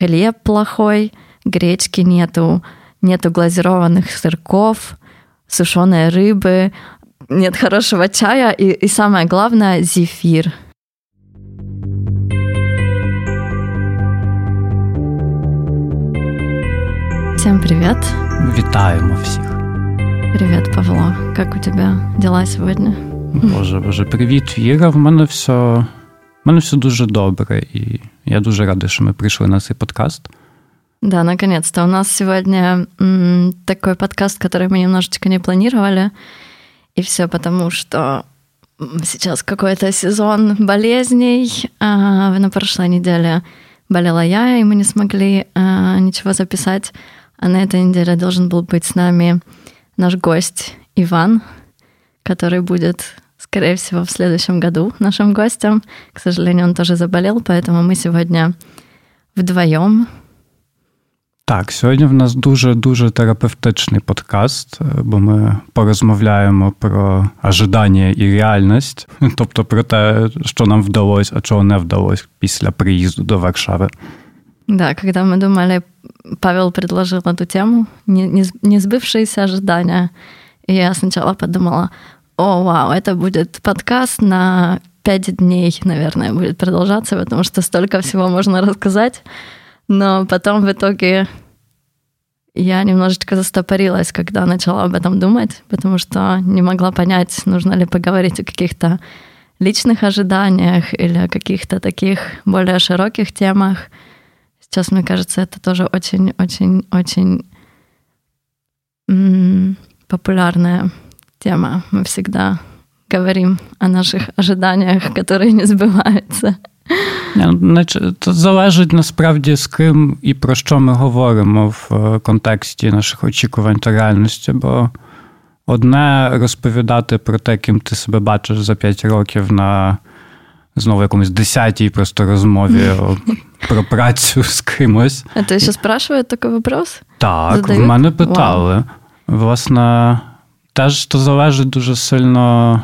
хлеб плохой, гречки нету, нету глазированных сырков, сушеной рыбы, нет хорошего чая и, и самое главное, зефир. Всем привет. Вітаємо всіх. Привет, Павло. Как у тебя дела сегодня? Боже, боже, привіт, Віра. В мене все в мене все дуже добре, і я дуже радий, що ми прийшли на цей подкаст. Да, наконец-то. У нас сегодня м, такой подкаст, который мы немножечко не планировали. И все потому, что сейчас какой-то сезон болезней. А, на прошлой неделе болела я, и мы не смогли а, ничего записать. А на этой неделе должен был быть с нами наш гость Иван, который будет, скорее всего, в следующем году нашим гостем. К сожалению, он тоже заболел, поэтому мы сегодня вдвоем Так, сьогодні в нас дуже-дуже терапевтичний подкаст, бо ми порозмовляємо про ожидання і реальність, тобто про те, що нам вдалося, а чого не вдалося після приїзду до Варшави. Да, когда мы думали, Павел предложил эту тему, не, не, не сбывшиеся ожидания. И я сначала подумала, о, вау, это будет подкаст на пять дней, наверное, будет продолжаться, потому что столько всего можно рассказать. Но потом в итоге я немножечко застопорилась, когда начала об этом думать, потому что не могла понять, нужно ли поговорить о каких-то личных ожиданиях или о каких-то таких более широких темах. Сейчас, мне кажется, это тоже очень-очень-очень популярная тема. Мы всегда говорим о наших ожиданиях, которые не сбываются. Це залежить насправді з ким і про що ми говоримо в е, контексті наших очікувань та реальності. Бо одне розповідати про те, ким ти себе бачиш за 5 років на знову якомусь десятій просто розмові про працю з кимось. А ти ще спрашивають такий вопрос? Так, Задаю? в мене питали. Wow. Власне, теж то залежить дуже сильно.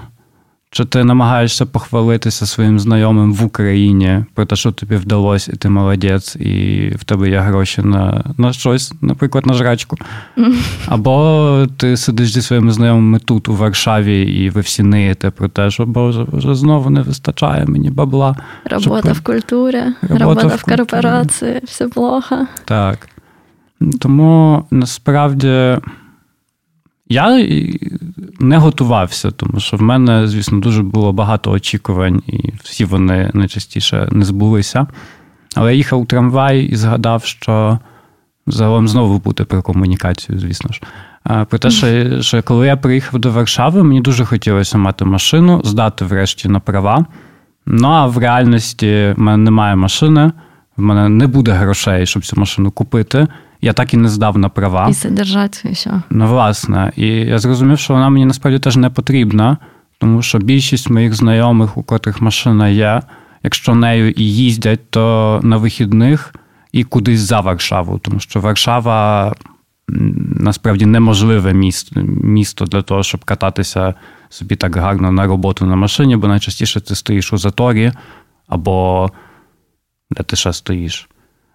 Чи ти намагаєшся похвалитися своїм знайомим в Україні про те, що тобі вдалося, і ти молодець, і в тебе є гроші на на щось, наприклад, на жрачку. Або ти сидиш зі своїми знайомими тут, у Варшаві, і ви всі ниєте про те, що Боже, вже знову не вистачає мені бабла. Робота щоб... в культурі, робота, робота в, в корпорації, все плохо. Так. Тому насправді. Я не готувався, тому що в мене, звісно, дуже було багато очікувань, і всі вони найчастіше не збулися. Але я їхав у трамвай і згадав, що загалом знову буде про комунікацію, звісно ж. Про те, що, що коли я приїхав до Варшави, мені дуже хотілося мати машину, здати врешті на права. Ну а в реальності в мене немає машини, в мене не буде грошей, щоб цю машину купити я так і не здав на права. І содержати все. Ну, власне. І я зрозумів, що вона мені насправді теж не потрібна, тому що більшість моїх знайомих, у котрих машина є, якщо нею і їздять, то на вихідних і кудись за Варшаву, тому що Варшава насправді неможливе місто, місто для того, щоб кататися собі так гарно на роботу на машині, бо найчастіше ти стоїш у заторі або де ти ще стоїш.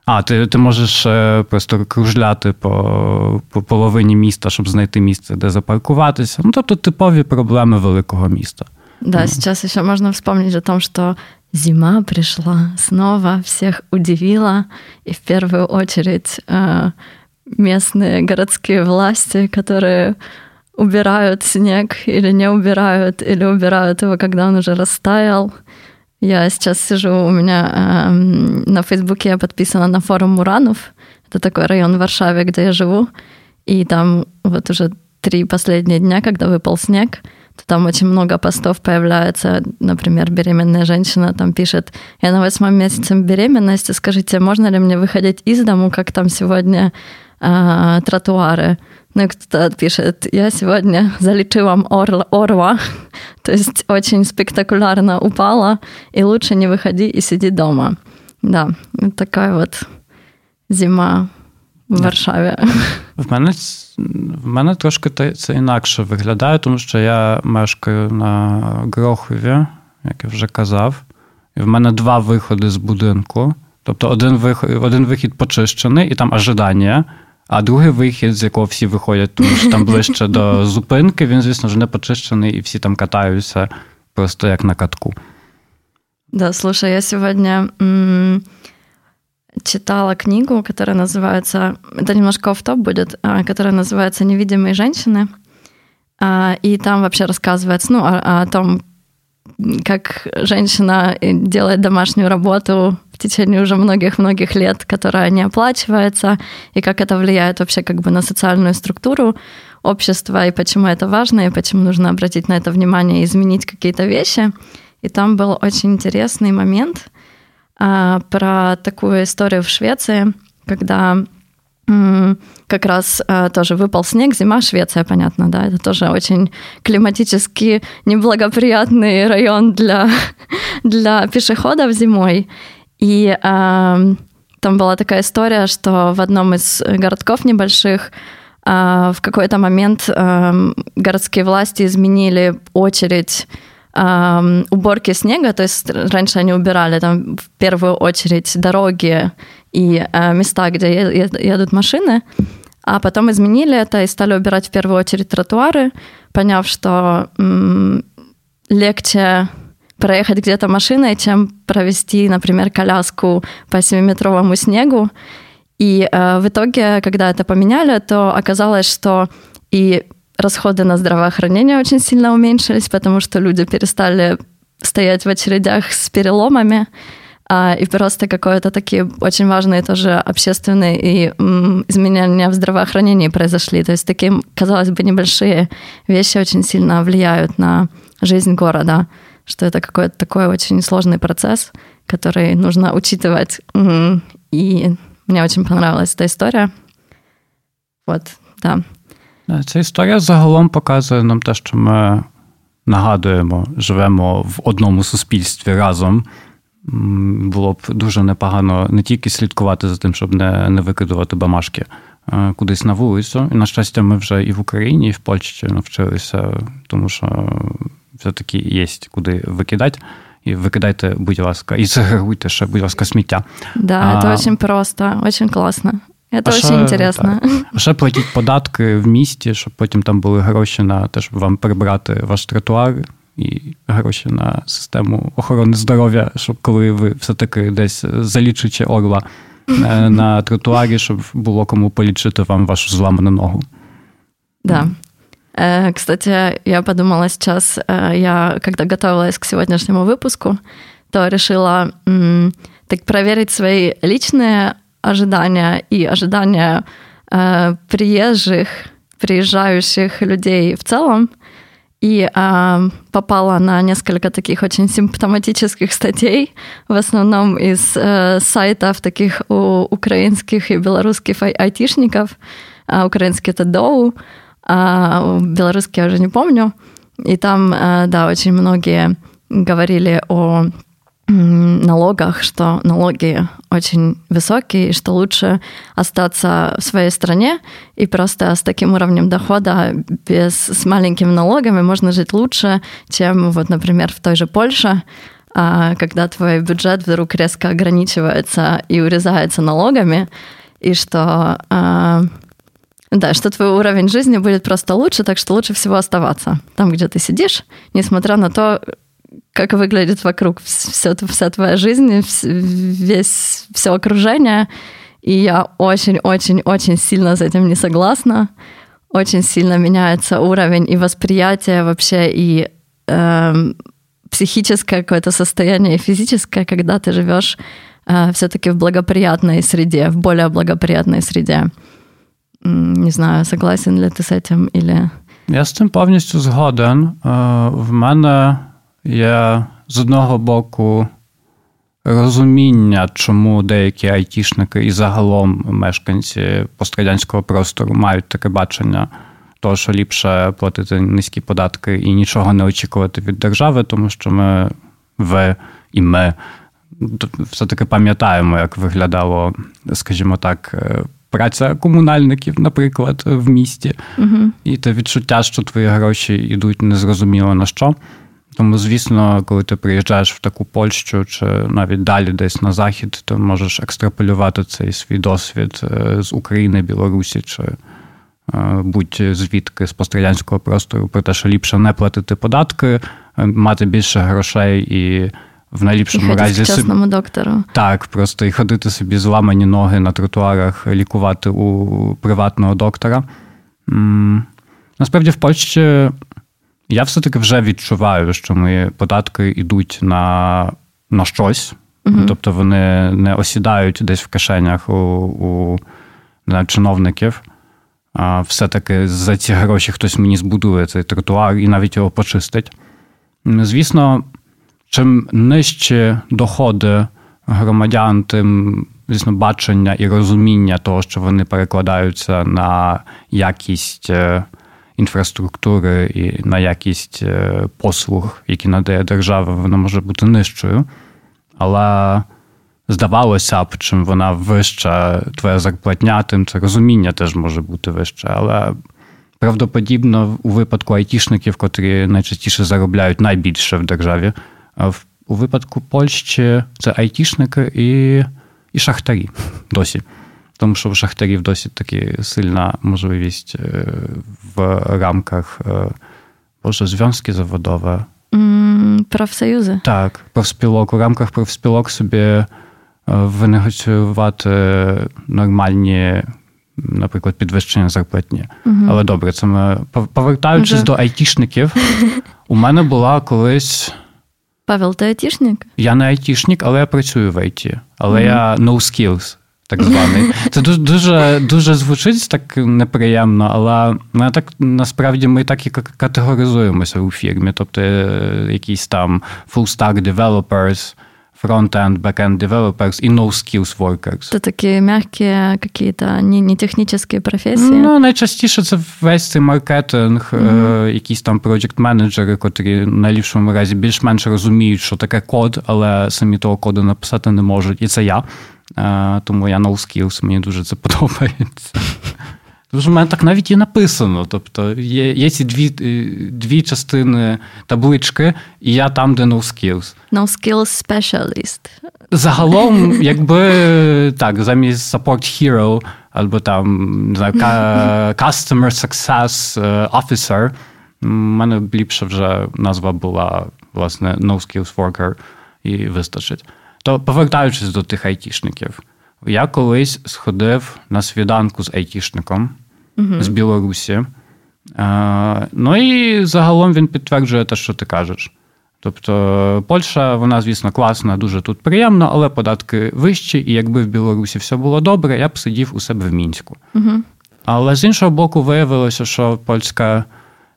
А, ти ти можеш просто кружляти по по половині міста, щоб знайти місце, де запаркуватися. Ну, тобто типові проблеми великого міста. Да, mm. сейчас еще можно вспомнить о том, что зима пришла снова, всех удивила, и в первую очередь э, местные городские власти, которые убирают снег или не убирают, или убирают его, когда он уже растаял. Я сейчас сижу, у меня э, на Фейсбуке я подписана на форум Муранов. Это такой район в Варшаве, где я живу. И там вот уже три последние дня, когда выпал снег, то там очень много постов появляется. Например, беременная женщина там пишет, я на восьмом месяце беременности, скажите, можно ли мне выходить из дому, как там сегодня э, тротуары? Ну и кто-то пишет, я сегодня залечила орла, орла, то есть очень спектакулярно упала, и лучше не выходи и сиди дома. Да, вот такая вот зима в Варшаві. В мене в мене трошки це інакше виглядає, тому що я мешкаю на Грохові, як я вже казав. І в мене два виходи з будинку. Тобто один вихід, один вихід почищений, і там ожидання, а другий вихід, з якого всі виходять, тому що там ближче до зупинки, він, звісно ж, не почищений, і всі там катаються просто як на катку. Да, слушай, я сегодня м- читала книгу, которая называется, это немножко оф топ будет, а, которая называется «Невидимые женщины». А, и там вообще рассказывается ну, о, о том, как женщина делает домашнюю работу в течение уже многих-многих лет, которая не оплачивается, и как это влияет вообще как бы на социальную структуру общества, и почему это важно, и почему нужно обратить на это внимание и изменить какие-то вещи. И там был очень интересный момент а, про такую историю в Швеции, когда как раз э, тоже выпал снег, зима, Швеция, понятно, да, это тоже очень климатически неблагоприятный район для, для пешеходов зимой. И э, там была такая история, что в одном из городков небольших э, в какой-то момент э, городские власти изменили очередь э, уборки снега, то есть раньше они убирали там в первую очередь дороги и э, места, где едут машины, а потом изменили это и стали убирать в первую очередь тротуары, поняв, что легче проехать где-то машиной, чем провести, например, коляску по 7-метровому снегу. И э, в итоге, когда это поменяли, то оказалось, что и расходы на здравоохранение очень сильно уменьшились, потому что люди перестали стоять в очередях с переломами, а, и просто какое-то такие очень важные тоже общественные и изменения в здравоохранении произошли. То есть такие, казалось бы, небольшие вещи очень сильно влияют на жизнь города, что это какой-то такой очень сложный процесс, который нужно учитывать. И мне очень понравилась эта история. Вот, да. Ця історія загалом показує нам те, що ми нагадуємо, живемо в одному суспільстві разом. Було б дуже непогано не тільки слідкувати за тим, щоб не не викидувати бамашки кудись на вулицю. І, на щастя, ми вже і в Україні, і в Польщі навчилися, тому що все-таки є куди викидати. І викидайте, будь ласка, і сегрегуйте ще, будь ласка, сміття. Да, це дуже просто, дуже класно. Це дуже інтересно. А ще платіть податки в місті, щоб потім там були гроші на те, щоб вам прибрати ваш тротуар і гроші на систему охорони здоров'я, щоб коли ви все-таки десь залічите орла на тротуаре, щоб було кому полічити вам вашу зламану ногу. Да. Кстати, я подумала сейчас, я когда готовилась к сегодняшнему выпуску, то решила так проверить свои личные ожидания и ожидания приезжих, приезжающих людей в целом – и а, попала на несколько таких очень симптоматических статей, в основном из э, сайтов таких у украинских и белорусских ай- айтишников. А, украинский это Доу, а белорусский я уже не помню. И там, э, да, очень многие говорили о налогах, что налоги очень высокие, и что лучше остаться в своей стране и просто с таким уровнем дохода без, с маленькими налогами можно жить лучше, чем вот, например, в той же Польше, а, когда твой бюджет вдруг резко ограничивается и урезается налогами, и что а, да, что твой уровень жизни будет просто лучше, так что лучше всего оставаться там, где ты сидишь, несмотря на то, как выглядит вокруг все, вся твоя жизнь, весь, все окружение. И я очень-очень-очень сильно с этим не согласна. Очень сильно меняется уровень и восприятие вообще, и э, психическое какое-то состояние, и физическое, когда ты живешь э, все-таки в благоприятной среде, в более благоприятной среде. Не знаю, согласен ли ти з цим, или... Я з цим повністю згоден. В мене є з одного боку розуміння, чому деякі айтішники і загалом мешканці пострадянського простору мають таке бачення, того, що ліпше платити низькі податки і нічого не очікувати від держави, тому що ми, ви і ми все-таки пам'ятаємо, як виглядало, скажімо так, праця комунальників, наприклад, в місті, угу. і те відчуття, що твої гроші йдуть незрозуміло на що. Тому, звісно, коли ти приїжджаєш в таку Польщу чи навіть далі десь на захід, то можеш екстраполювати цей свій досвід е, з України, Білорусі чи е, будь-звідки з пострадянського простору про те, що ліпше не платити податки, мати більше грошей і. В найліпшому і разі собі... доктору. Так, просто і ходити собі зламані ноги на тротуарах, лікувати у приватного доктора. Насправді, в Польщі я все-таки вже відчуваю, що мої податки йдуть на на щось, угу. тобто вони не осідають десь в кишенях у у не, чиновників. А все-таки за ці гроші хтось мені збудує цей тротуар і навіть його почистить. Звісно, чим нижчі доходи громадян, тим звісно, бачення і розуміння того, що вони перекладаються на якість е, інфраструктури і на якість е, послуг, які надає держава, вона може бути нижчою. Але здавалося б, чим вона вища, твоя зарплатня, тим це розуміння теж може бути вище. Але правдоподібно у випадку айтішників, котрі найчастіше заробляють найбільше в державі, у випадку Польщі це айтішники і, і шахтарі досі тому що в шахтарів досить таки сильна можливість е, в рамках е, Боже, związki zawodowe. Профсоюзи? Так, профспілок. У рамках профспілок собі е, винегоціювати нормальні, наприклад, підвищення зарплатні. Угу. Але добре, це ми повертаючись до айтішників, у мене була колись. Павел, ти айтішник? Я не айтішник, але я працюю в айті. Але угу. я no skills так званий. Це дуже дуже дуже звучить так неприємно, але ну, так насправді ми так і категоризуємося у фірмі. Тобто е, якісь там full-stack developers, front-end, back-end developers і no-skills workers. Це такі м'які какие-то не, не технічні професії? Ну, найчастіше це весь цей маркетинг, mm-hmm. е, якісь там проєкт-менеджери, котрі на найліпшому разі більш-менш розуміють, що таке код, але самі того коду написати не можуть. І це я. Тому я no skills, мені дуже це подобається. Тому що в мене так навіть і написано. Тобто є є ці дві дві частини таблички, і я там, де no skills. No skills specialist. Загалом, якби так, замість support hero, або там не знаю, customer success officer, в мене ліпше вже назва була, власне, no skills worker, і вистачить. То повертаючись до тих айтішників, я колись сходив на свіданку з айтішником угу. з Білорусі. Ну і загалом він підтверджує те, що ти кажеш. Тобто Польща, вона, звісно, класна, дуже тут приємна, але податки вищі, і якби в Білорусі все було добре, я б сидів у себе в мінську. Угу. Але з іншого боку, виявилося, що польська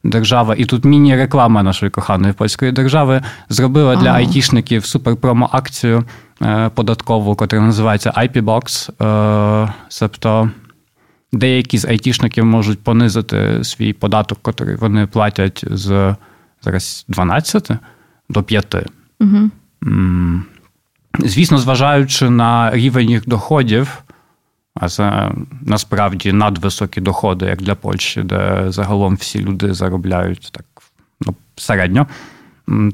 держава, і тут міні-реклама нашої коханої польської держави зробила для ага. айтішників суперпромо-акцію е, податкову, яка називається IP-Box. Е, Тобто деякі з айтішників можуть понизити свій податок, який вони платять з зараз 12 до 5. Угу. Звісно, зважаючи на рівень їх доходів. А це насправді надвисокі доходи, як для Польщі, де загалом всі люди заробляють так ну, середньо.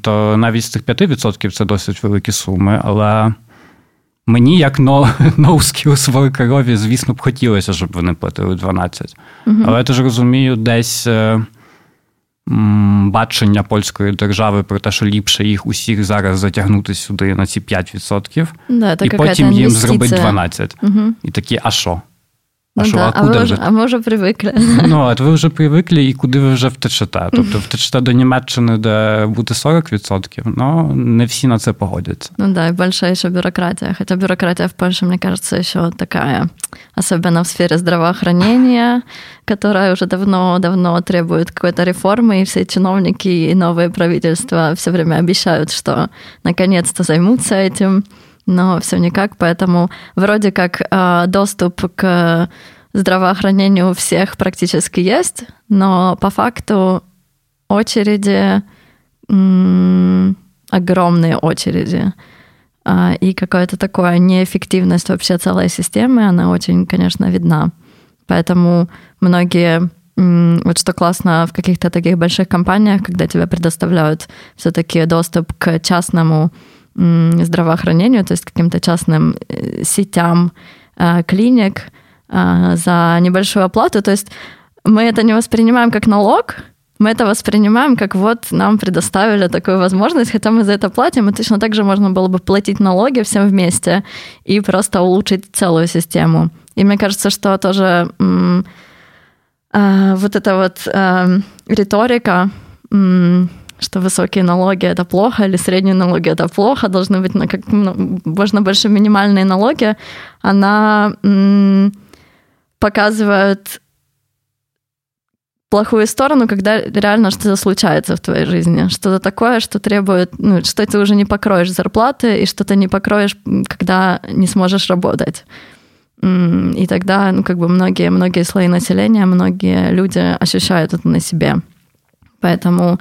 То навіть з цих 5% це досить великі суми. Але мені, як ноускіус воркерові, звісно б хотілося, щоб вони платили 12. Угу. Але я теж розумію, десь. Бачення польської держави про те, що ліпше їх усіх зараз затягнути сюди на ці 5%, да, і потім їм зробити 12%. Угу. І такі, а що? А, ну, що, да. а, куди а, вже? а може привикли. Ну, от ви вже привикли, і куди ви вже втечете. Тобто втечете до Німеччини, де буде 40%, ну не всі на це погодяться. Ну да, и большая еще бюрократия. Хотя бюрократия в Польше, мне кажется, еще такая, особенно в сфере здравоохранения, которая уже давно-давно требует какой-то реформы, и все чиновники и новые правительства все время обещают, что наконец-то займутся этим Но все никак, поэтому вроде как э, доступ к здравоохранению у всех практически есть, но по факту очереди, огромные очереди, э, и какая-то такая неэффективность вообще целой системы, она очень, конечно, видна. Поэтому многие вот что классно в каких-то таких больших компаниях, когда тебе предоставляют все-таки доступ к частному здравоохранению, то есть каким-то частным э, сетям э, клиник э, за небольшую оплату. То есть мы это не воспринимаем как налог, мы это воспринимаем как вот нам предоставили такую возможность, хотя мы за это платим, и точно так же можно было бы платить налоги всем вместе и просто улучшить целую систему. И мне кажется, что тоже э, вот эта вот э, риторика, м- что высокие налоги это плохо или средние налоги это плохо, должны быть на как ну, можно больше минимальные налоги, она показывает плохую сторону, когда реально что-то случается в твоей жизни, что-то такое, что требует, ну, что ты уже не покроешь зарплаты и что ты не покроешь, когда не сможешь работать. И тогда, ну, как бы многие, многие слои населения, многие люди ощущают это на себе. Поэтому,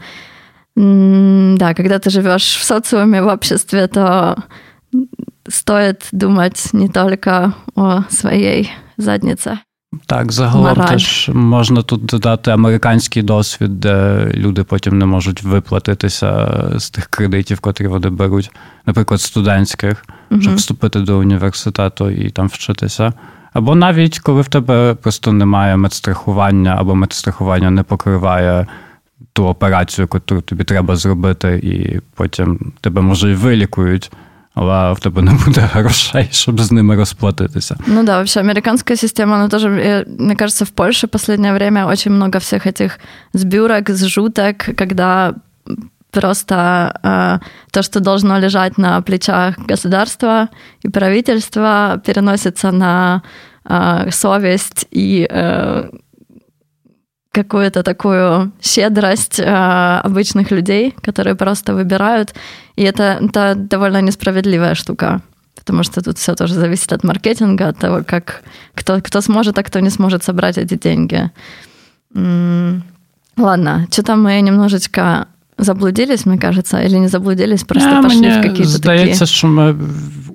да, когда ты живешь в социуме, в обществе, то стоит думать не только о своей заднице. Так, загалом Мораль. теж можна тут додати американський досвід, де люди потім не можуть виплатитися з тих кредитів, котрі вони беруть, наприклад, студентських, угу. щоб вступити до університету і там вчитися. Або навіть коли в тебе просто немає медстрахування, або медстрахування не покриває ту операцію, яку тобі треба зробити, і потім тебе може і вилікують. але в тебе не буде грошей, щоб з ними расплатиться. Ну да, вообще американская система, она тоже, мне кажется, в Польше в последнее время очень много всех этих сбюрок, сжуток, когда просто э, то, что должно лежать на плечах государства и правительства, переносится на э, совесть и э, какую-то такую щедрость э, обычных людей, которые просто выбирают. И это, это довольно несправедливая штука. Потому что тут все тоже зависит от маркетинга, от того, как кто, кто сможет, а кто не сможет собрать эти деньги. М-м- ладно, что-то мы немножечко заблудились, мне кажется, или не заблудились, просто а, пошли в какие-то здається, такі... що ми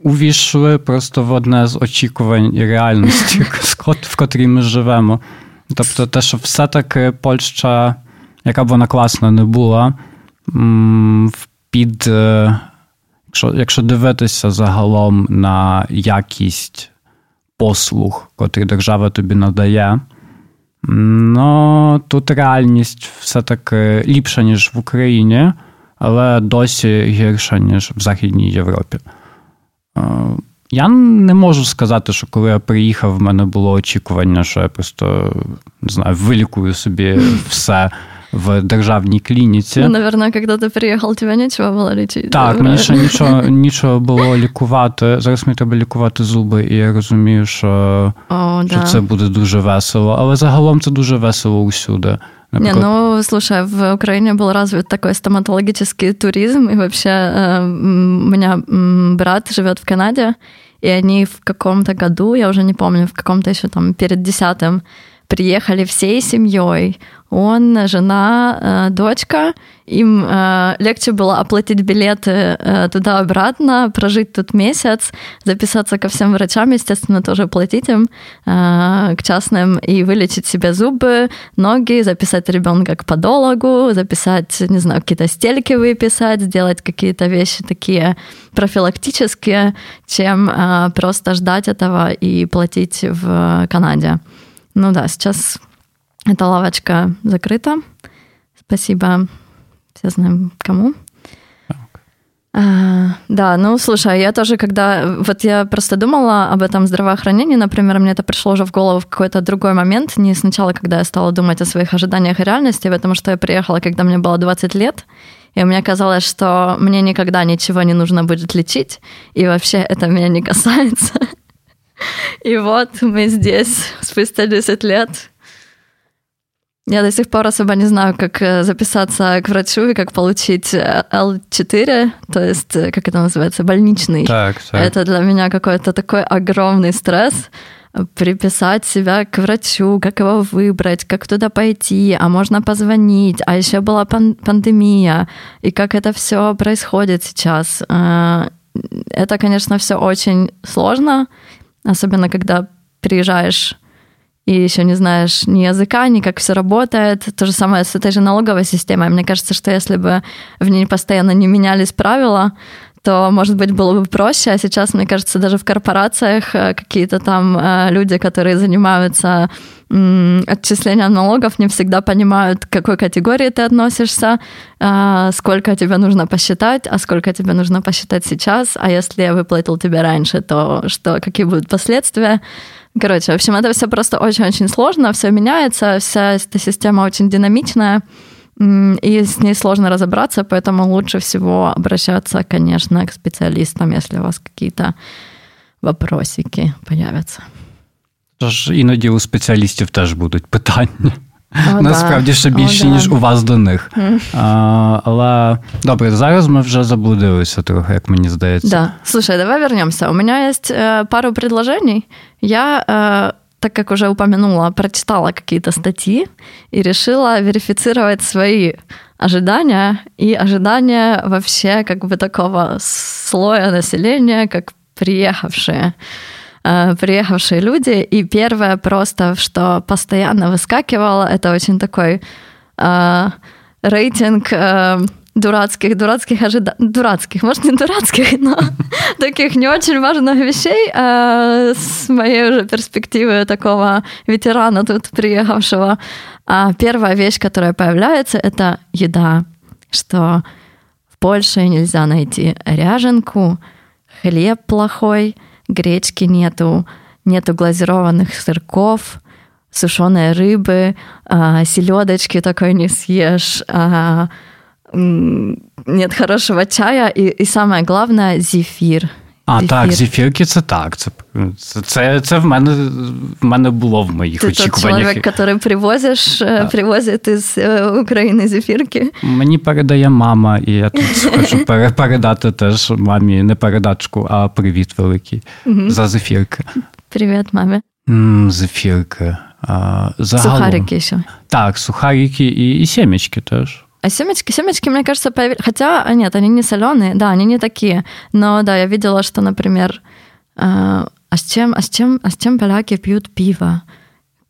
увійшли просто в одне з очікувань і реальності, в котрій ми живемо. Тобто, те, що все-таки Польща, яка б вона класна не була, під, е, якщо, якщо дивитися загалом на якість послуг, котрі держава тобі надає, ну тут реальність все-таки ліпша, ніж в Україні, але досі гірша, ніж в Західній Європі. Я не можу сказати, що коли я приїхав, в мене було очікування, що я просто не знаю, вилікую собі все в державній клініці. Ну, наверное, коли ти приїхав, тебе нічого було лічити. Так, мені ще нічого нічого було лікувати. Зараз мені треба лікувати зуби, і я розумію, що, О, що да. це буде дуже весело. Але загалом це дуже весело усюди. Не, ну, слушай, в Украине был развит такой стоматологический туризм, и вообще э, у меня брат живет в Канаде, и они в каком-то году, я уже не помню, в каком-то еще там перед десятым, приехали всей семьей. Он, жена, э, дочка. Им э, легче было оплатить билеты э, туда-обратно, прожить тут месяц, записаться ко всем врачам, естественно, тоже платить им к частным и вылечить себе зубы, ноги, записать ребенка к подологу, записать, не знаю, какие-то стельки выписать, сделать какие-то вещи такие профилактические, чем просто ждать этого и платить в Канаде. Ну да, сейчас эта лавочка закрыта. Спасибо, все знаем кому. А, да, ну слушай, я тоже, когда вот я просто думала об этом здравоохранении, например, мне это пришло уже в голову в какой-то другой момент, не сначала, когда я стала думать о своих ожиданиях и реальности, потому что я приехала, когда мне было 20 лет, и мне казалось, что мне никогда ничего не нужно будет лечить, и вообще это меня не касается. И вот мы здесь спустя 10 лет. Я до сих пор особо не знаю, как э, записаться к врачу и как получить L4, э, то есть, э, как это называется, больничный. Так, так. Это для меня какой-то такой огромный стресс приписать себя к врачу, как его выбрать, как туда пойти, а можно позвонить, а еще была пан- пандемия, и как это все происходит сейчас. Это, конечно, все очень сложно, особенно когда приезжаешь и еще не знаешь ни языка, ни как все работает. То же самое с этой же налоговой системой. Мне кажется, что если бы в ней постоянно не менялись правила, то, может быть, было бы проще. А сейчас, мне кажется, даже в корпорациях э, какие-то там э, люди, которые занимаются отчислением налогов, не всегда понимают, к какой категории ты относишься, э, сколько тебе нужно посчитать, а сколько тебе нужно посчитать сейчас, а если я выплатил тебе раньше, то что, какие будут последствия. Короче, в общем, это все просто очень-очень сложно, все меняется, вся эта система очень динамичная и с ней сложно разобраться, поэтому лучше всего обращаться, конечно, к специалистам, если у вас какие-то вопросики появляться. Тож іноді у спеціалістів теж будуть питання. О, Насправді ще більше, О, ніж у вас до них. А, Але добре, зараз ми вже заблудилися трохи, як мені здається. Да. Слушай, давай вернемся. У меня есть э, пару предложений. Я э, так как уже упомянула, прочитала какие-то статьи и решила верифицировать свои ожидания и ожидания вообще как бы такого слоя населения, как приехавшие э, приехавшие люди. И первое просто, что постоянно выскакивало, это очень такой э, рейтинг э, дурацких, дурацких ожиданий, дурацких, может, не дурацких, но таких не очень важных вещей а с моей уже перспективы такого ветерана тут приехавшего. А первая вещь, которая появляется, это еда, что в Польше нельзя найти ряженку, хлеб плохой, гречки нету, нету глазированных сырков, сушеной рыбы, а, селедочки такой не съешь, а, нет хорошего чая, і, і саме головне зефір. А, зефір. так, зефірки це так. Це це, це в мене в мене було в моїх Ти очікуваннях. Ти чоловік, який привозиш, а. привозить із України зефірки? Мені передає мама, і я тут хочу передати теж мамі не передачку, а привіт великий угу. за зефірки. Привіт, мамі. М, зефірки. А, загалом. Сухарики ще. Так, сухарики і, і сімечки теж. А семечки, семечки, мне кажется, появились... Хотя, нет, они не соленые, да, они не такие. Но да, я видела, что, например, э, а с чем, а с чем, а с чем поляки пьют пиво?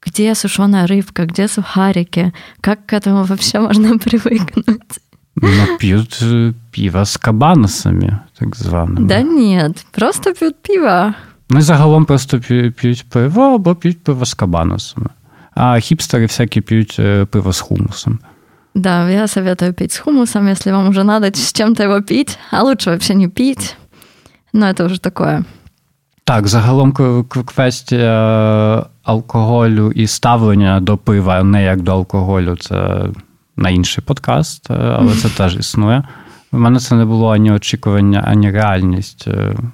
Где сушеная рыбка, где сухарики? Как к этому вообще можно привыкнуть? Ну, пьют э, пиво с кабаносами, так званими. Да нет, просто пьют пиво. Ну, загалом просто п'ють пиво або п'ють пиво з кабаносами. А хіпстери всякі п'ють пиво з хумусом. Да, я советую пить с хумусом, если вам уже надо с чем-то его пить, а лучше вообще не пить. Но это уже такое. Так, загалом квестія алкоголю і ставлення до пива не як до алкоголю, це на інший подкаст, але це теж існує. У мене це не було ані очікування, ані реальність.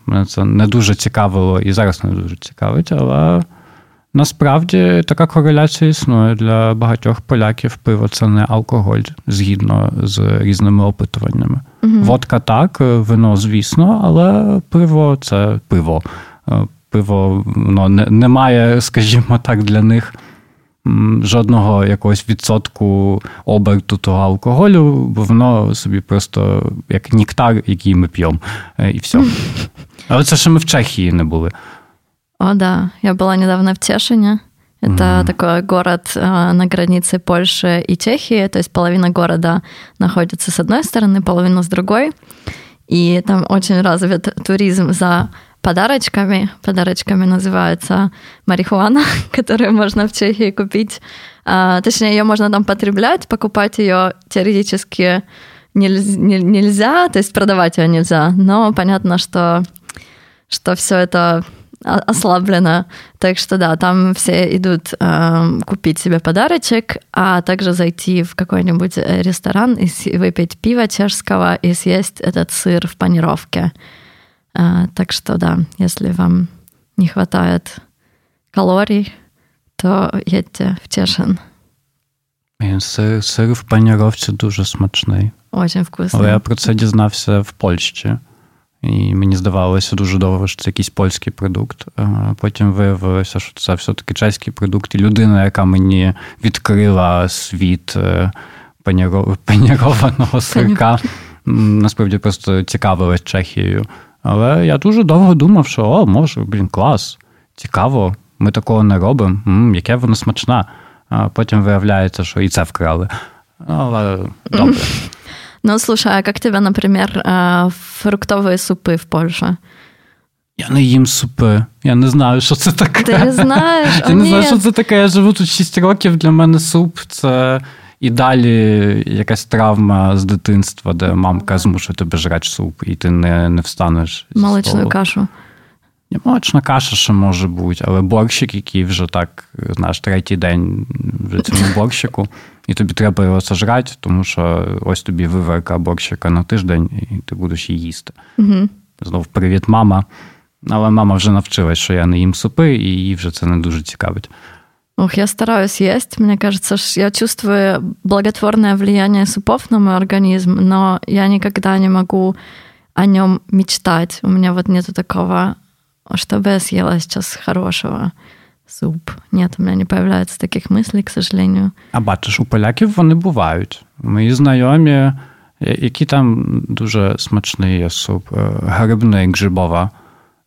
Мене це не дуже цікавило і зараз не дуже цікавить, але. Насправді така кореляція існує для багатьох поляків. Пиво це не алкоголь згідно з різними опитуваннями. Угу. Водка так, вино, звісно, але пиво це пиво. Е, пиво воно не, не має, скажімо так, для них жодного якогось відсотку оберту того алкоголю, бо воно собі просто як ніктар, який ми п'ємо, е, і все. Але це ще ми в Чехії не були. О, да. Я была недавно в Тешине. Это mm-hmm. такой город э, на границе Польши и Чехии. То есть половина города находится с одной стороны, половина с другой. И там очень развит туризм за подарочками. Подарочками называется марихуана, которую можно в Чехии купить. А, точнее, ее можно там потреблять, покупать ее теоретически нельзя, то есть продавать ее нельзя. Но понятно, что, что все это ослаблена. Так что да, там все идут э, купить себе подарочек, а также зайти в какой-нибудь э, ресторан и выпить пиво чешского и съесть этот сыр в панировке. Э, так что да, если вам не хватает калорий, то едьте в Чешин. Сир, сир в паніровці дуже смачний. Очень вкусний. Але я про це дізнався в Польщі. І мені здавалося дуже довго, що це якийсь польський продукт. Потім виявилося, що це все-таки чеський продукт. І людина, яка мені відкрила світ е, панірованого сирка, насправді просто цікавилась Чехією. Але я дуже довго думав, що о, може, блін, клас, цікаво. Ми такого не робимо. М, яке воно смачна. А потім виявляється, що і це вкрали. Але добре. Ну, слушай, а как тебе, например, фруктовые супы в Польше? Я не їм супи. Я не знаю, що це таке. Ти не знаєш? Я не знаю, що це таке. Я живу тут 6 років. Для мене суп це і далі якась травма з дитинства, де мамка змушує тебе жрати суп, і ти не не встанеш. Молочну кашу. Молочна каша ще може бути, але борщик, який вже так, знаєш, третій день в цьому борщику, і тобі треба його сожрати, тому що ось тобі виверка борщика на тиждень, і ти будеш її їсти. Угу. Знов привіт, мама. Але мама вже навчилась, що я не їм супи, і їй вже це не дуже цікавить. Ох, я стараюсь есть. Мне кажется, я чувствую благотворное влияние супов на мой организм, но я никогда не могу о нем мечтать. У меня вот нету такого, чтобы я съела сейчас хорошего суп. Нет, у меня не появляется таких мыслей, к сожалению. А бачиш, у поляків вони бувають. Мої знайомі, які там дуже смачний є суп, грибний грибова.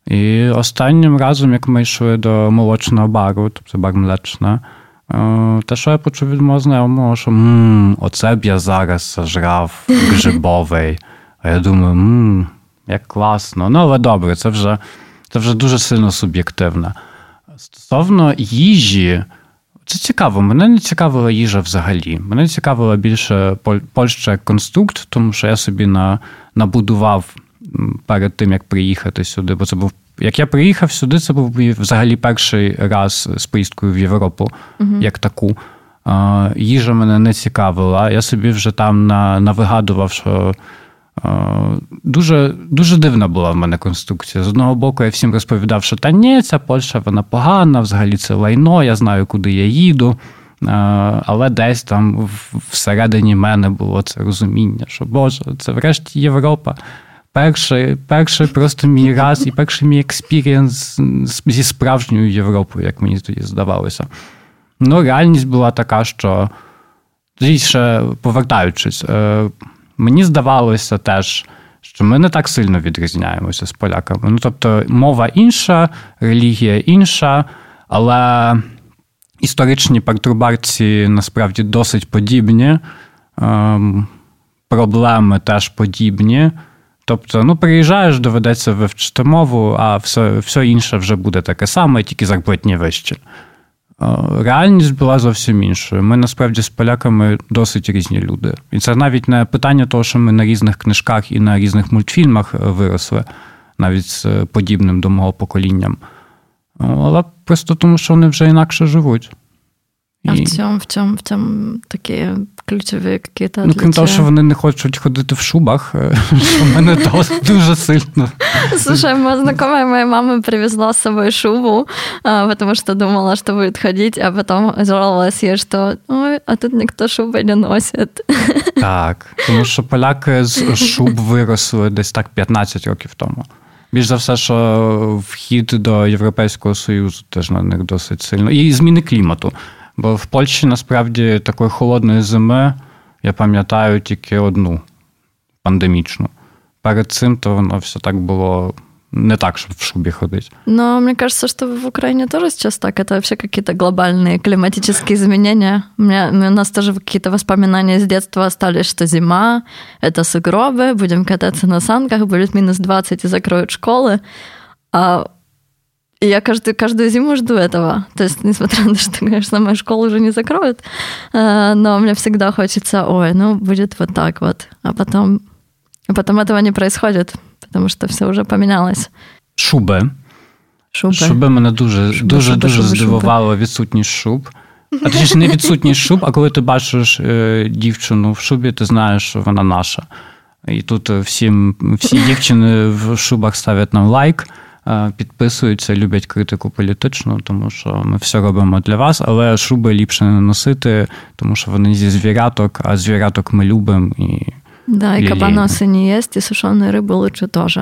І останнім разом, як ми йшли до молочного бару, тобто бар млечна, те, що я почув від мого знайомого, що мм, оце б я зараз сожрав грибовий. А я думаю, мм, як класно. Ну, але добре, це вже це вже дуже сильно суб'єктивно. Стосовно їжі, це цікаво. Мене не цікавила їжа взагалі. Мене цікавила більше Польща як конструкт, тому що я собі на, набудував перед тим, як приїхати сюди. Бо це був як я приїхав сюди, це був взагалі перший раз з поїздкою в Європу, uh як таку. Їжа мене не цікавила. Я собі вже там навигадував, що дуже дуже дивна була в мене конструкція. З одного боку, я всім розповідав, що та ні, ця Польща вона погана, взагалі це лайно, я знаю, куди я їду. Але десь там всередині мене було це розуміння, що Боже, це врешті Європа перший перший просто мій раз і перший мій experience зі справжньою Європою, як мені тоді здавалося. Ну, реальність була така, що ще повертаючись, е, мені здавалося теж, що ми не так сильно відрізняємося з поляками. Ну, тобто, мова інша, релігія інша, але історичні пертурбації насправді досить подібні, ем, проблеми теж подібні. Тобто, ну, приїжджаєш, доведеться вивчити мову, а все все інше вже буде таке саме, тільки зарплатні вище. Реальність була зовсім іншою. Ми насправді з поляками досить різні люди. І це навіть не питання того, що ми на різних книжках і на різних мультфільмах виросли, навіть з подібним до мого поколінням. Але просто тому, що вони вже інакше живуть. А в цьому в цьому, в цьому такі ключові якісь Ну, крім того, що вони не хочуть ходити в шубах, що в мене дуже сильно. Слушай, моя знакомая моей мамы привезла с собой шубу, потому что думала, что будет ходить, а потом жаловалась ей, что ой, а тут ніхто шуби не носить. Так, тому що поляки з шуб виросли десь так 15 років тому. Більш за все, що вхід до Європейського Союзу теж на них досить сильно. І зміни клімату. Бо в Польщі насправді такої холодної зими я пам'ятаю тільки одну пандемічну. Перед цим то воно все так було не так, чтобы в шубе ходить. Но мне кажется, что в Украине тоже сейчас так. Это вообще какие-то глобальные климатические изменения. У, меня, у нас тоже какие-то воспоминания с детства остались, что зима, это сугробы, будем кататься на санках, будет минус 20 и закроют школы. А и я каждую, каждую зиму жду этого. То есть, несмотря на то, что, конечно, мою школу уже не закроют, э, но мне всегда хочется, ой, ну, будет вот так вот. А потом, а потом этого не происходит, потому что все уже поменялось. Шуби. Шуби. Шуби мене дуже шуби, дуже шуби, дуже шуби, здивувало відсутність шуб. А точніше, не відсутність шуб, а коли ти бачиш е, дівчину в шубі, ти знаєш, що вона наша. І тут всім, всі дівчини в шубах ставлять нам лайк. підписуються, люблять критику політичну, тому що ми все робимо для вас, але шуби ліпше не носити, тому що вони зі звіряток, а звіряток ми любимо. І Да, і кабаноси не є, і сушені риби лучше теж.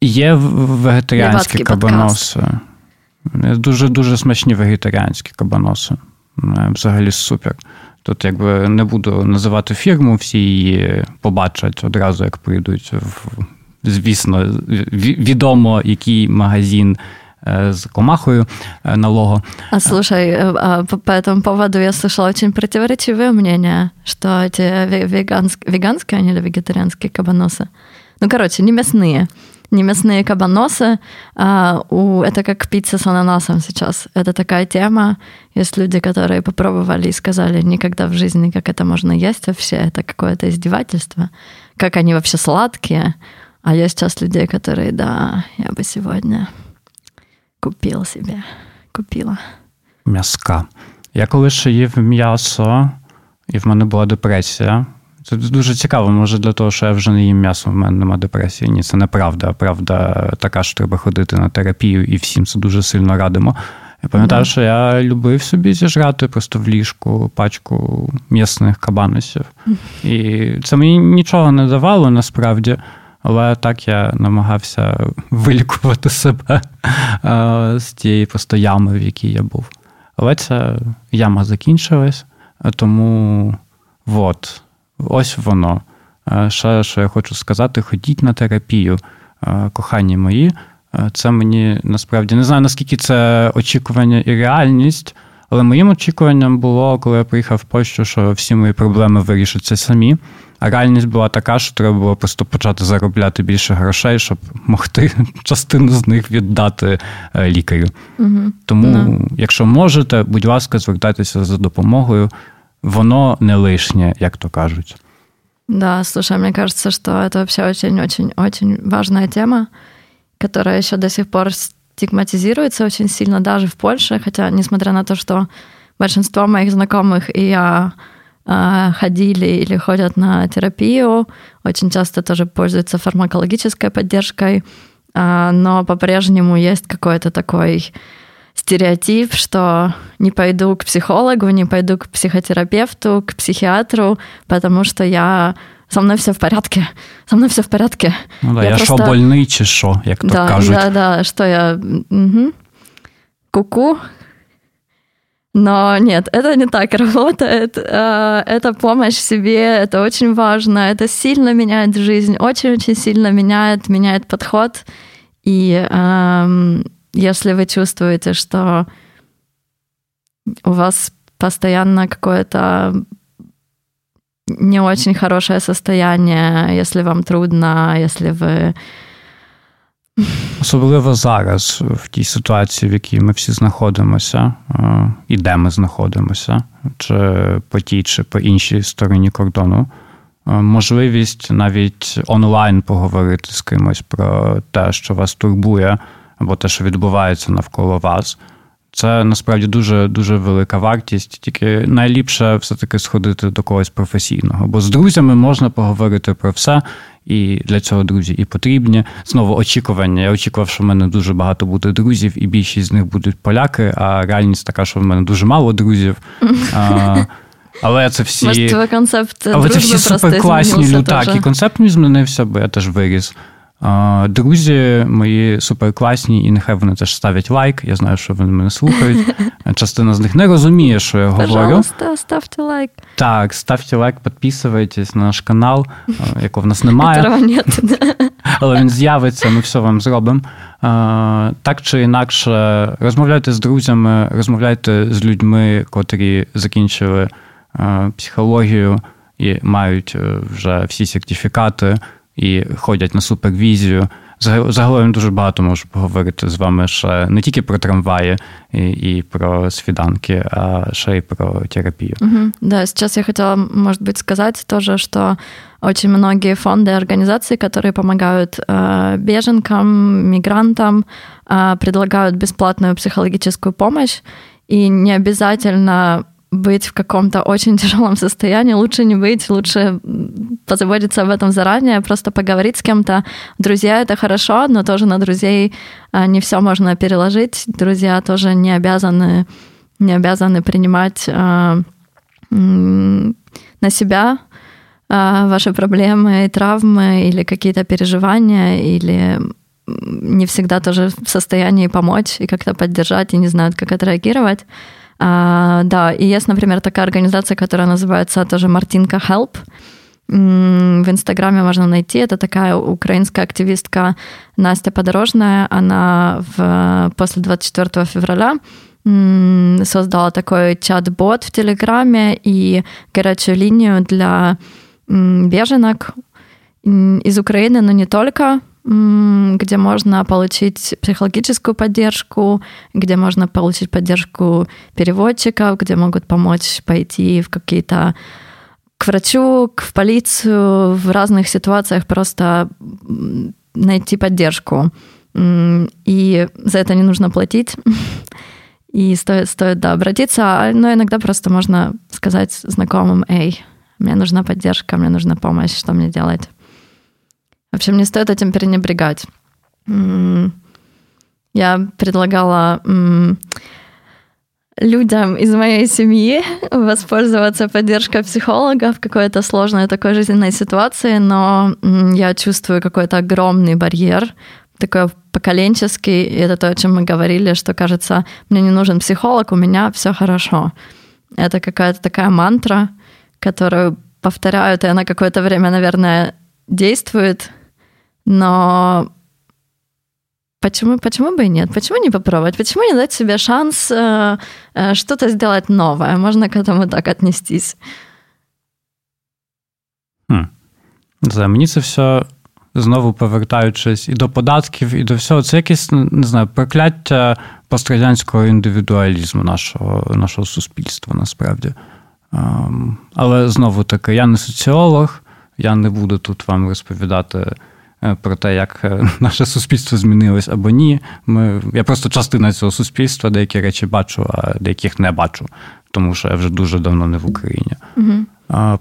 Є вегетаріанські кабаноси. Дуже дуже смачні вегетаріанські кабаноси. Взагалі супер. Тут якби не буду називати фірму, всі її побачать одразу, як прийдуть в звісно, відомо, який магазин с комахою налого. А слушай, а по этому поводу я слышала очень противоречивые мнения, что эти веганские, веганские они или вегетарианские кабаносы, ну, короче, не мясные, не мясные кабаносы, а у, это как пицца с ананасом сейчас. Это такая тема. Есть люди, которые попробовали и сказали никогда в жизни, как это можно есть вообще. Это какое-то издевательство. Как они вообще сладкие. А есть сейчас людей, которые, да, я бы сегодня купил себе, купила. М'яска. Я коли ще їв м'ясо, і в мене була депресія, Це дуже цікаво, може для того, що я вже не їм м'ясо, в мене немає депресії. Ні, це неправда. Правда така, що треба ходити на терапію, і всім це дуже сильно радимо. Я пам'ятаю, mm. що я любив собі зіжрати просто в ліжку пачку м'ясних кабаносів. Mm. І це мені нічого не давало насправді, але так я намагався вилікувати себе з тієї просто ями, в якій я був. Але ця яма закінчилась, тому от. Ось воно. Ще, що я хочу сказати: ходіть на терапію, кохані мої. Це мені насправді не знаю, наскільки це очікування і реальність, але моїм очікуванням було, коли я приїхав в Польщу, що всі мої проблеми вирішаться самі. А реальність була така, що треба було просто почати заробляти більше грошей, щоб могти частину з них віддати е, лікарю. Угу. Тому, no. якщо можете, будь ласка, звертайтеся за допомогою воно не лишнє, як то кажуть. Да, слушай, мне кажется, что это вообще очень-очень-очень важная тема, которая еще до сих пор стигматизируется очень сильно даже в Польше, хотя несмотря на то, что большинство моих знакомых и я э, ходили или ходят на терапию, очень часто тоже пользуются фармакологической поддержкой, э, но по-прежнему есть какой-то такой стереотип, что не пойду к психологу, не пойду к психотерапевту, к психиатру, потому что я со мной все в порядке. Со мной все в порядке. Ну да, я, я просто... що больний чи що, як то да, кажуть. Да, да, что я угу. куку. Но нет, это не так работает. А, это помощь себе, это очень важно, это сильно меняет жизнь, очень-очень сильно меняет, меняет подход. И эм, если вы чувствуете, что у вас постоянно какое-то не очень хорошее состояние, если вам трудно, если ви. Особливо зараз, в тій ситуації, в якій ми всі знаходимося, і де ми знаходимося, чи по тій, чи по іншій стороні кордону, можливість навіть онлайн поговорити з кимось про те, що вас турбує, або те, що відбувається навколо вас. Це насправді дуже дуже велика вартість. Тільки найліпше все-таки сходити до когось професійного. Бо з друзями можна поговорити про все, і для цього друзі і потрібні. Знову очікування. Я очікував, що в мене дуже багато буде друзів, і більшість з них будуть поляки. А реальність така, що в мене дуже мало друзів. А, але це всі Може, концепт Але це всі суперкласні люди. Так, і концепт мій змінився, бо я теж виріс. Друзі мої суперкласні, і нехай вони теж ставлять лайк. Я знаю, що вони мене слухають. Частина з них не розуміє, що я говорю. Пожалуйста, ставте лайк. Так, ставте лайк, підписуйтесь на наш канал, якого в нас немає. Але він з'явиться, ми все вам зробимо. Так чи інакше, розмовляйте з друзями, розмовляйте з людьми, котрі закінчили психологію і мають е, вже всі сертифікати і ходять на супервізію. Загалом дуже багато можу поговорити з вами ще не тільки про трамваї и, и про свиданки, а ще и про терапию. Угу. Да, сейчас я хотела, может быть, сказать тоже, что очень многие фонды и организации, которые помогают э, беженкам, мигрантам, э, предлагают бесплатную психологическую помощь, и не обязательно быть в каком-то очень тяжелом состоянии, лучше не быть, лучше позаботиться об этом заранее, просто поговорить с кем-то. Друзья — это хорошо, но тоже на друзей а, не все можно переложить. Друзья тоже не обязаны, не обязаны принимать а, на себя а, ваши проблемы и травмы или какие-то переживания, или не всегда тоже в состоянии помочь и как-то поддержать, и не знают, как отреагировать. А, да, и есть, например, такая организация, которая называется тоже Мартинка Help. в Инстаграме можно найти. Это такая украинская активистка Настя Подорожная. Она в, после 24 февраля создала такой чат-бот в Телеграме и горячую линию для беженок из Украины, но не только, где можно получить психологическую поддержку, где можно получить поддержку переводчиков, где могут помочь пойти в какие-то к врачу, в полицию, в разных ситуациях просто найти поддержку. И за это не нужно платить. И стоит, стоит да, обратиться, но иногда просто можно сказать знакомым, эй, мне нужна поддержка, мне нужна помощь, что мне делать. В общем, не стоит этим пренебрегать. Я предлагала людям из моей семьи воспользоваться поддержкой психолога в какой-то сложной такой жизненной ситуации, но я чувствую какой-то огромный барьер, такой поколенческий, и это то, о чем мы говорили, что кажется, мне не нужен психолог, у меня все хорошо. Это какая-то такая мантра, которую повторяют, и она какое-то время, наверное, действует, но Почему, почему бы и нет? Почему не попробовать? Почему не дать себе шанс э, э, что-то сделать новое? Можно к этому так отнестись. Хм. Не мені це все знову повертаючись і до податків, і до всього, це якесь не знаю, прокляття пострадянського індивідуалізму нашого нашого суспільства насправді. Um, але знову таки, я не соціолог, я не буду тут вам розповідати про те, як наше суспільство змінилось або ні. Ми, Я просто частина цього суспільства, деякі речі бачу, а деяких не бачу, тому що я вже дуже давно не в Україні. Угу. А,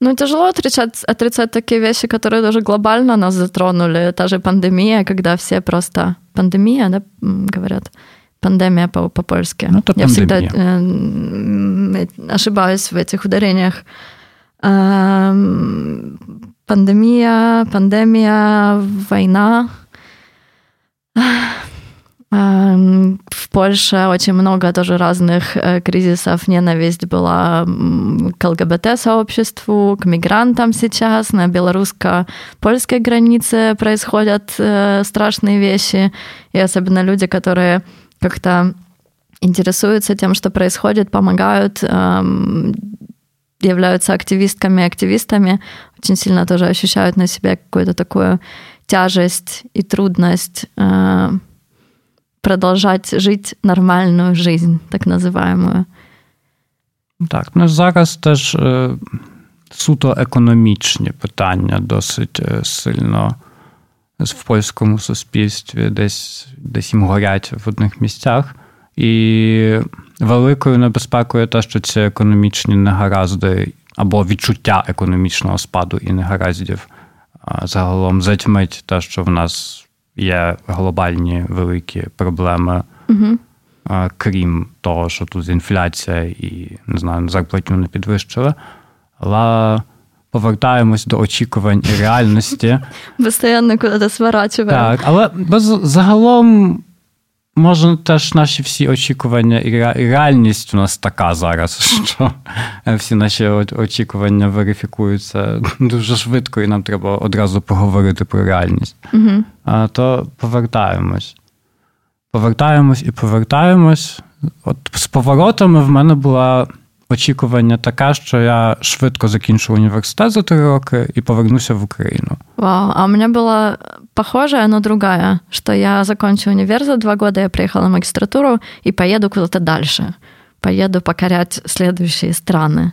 Ну, тяжело отрицать, отрицать такие вещи, которые даже глобально нас затронули. Та же пандемия, когда все просто... Пандемия, да, говорят? Пандемия по-польски. Ну, это Я всегда э, ошибаюсь в этих ударениях. Э, Пандемия, пандемия, война. В Польше очень много тоже разных э, кризисов. Ненависть была к ЛГБТ-сообществу, к мигрантам сейчас. На белорусско-польской границе происходят э, страшные вещи. И особенно люди, которые как-то интересуются тем, что происходит, помогают, являются активистками, активистами, очень сильно тоже ощущают на себе какую-то такую тяжесть и трудность э, продолжать жить нормальную жизнь, так називаємо. Так, ну зараз теж е, суто економічні питання досить сильно в польському суспільстві, десь десь їм горять в одних місцях. І великою небезпекою те, що ці економічні негаразди або відчуття економічного спаду і негараздів загалом затьмить те, що в нас є глобальні великі проблеми, угу. крім того, що тут інфляція і не знаю, зарплатню не підвищили. Але повертаємось до очікувань і реальності. Постоянно куди сворачуємо. Так, але загалом. Може, теж наші всі очікування і реальність у нас така зараз, що всі наші очікування верифікуються дуже швидко, і нам треба одразу поговорити про реальність. Угу. А то повертаємось. Повертаємось і повертаємось. От з поворотами в мене була очікування таке, що я швидко закінчу університет за три роки і повернуся в Україну. Вау, а у мене була похожа но другая, что я закончу универ за два года, я приехала в магистратуру и поеду куда-то дальше. Поеду покорять следующие страны.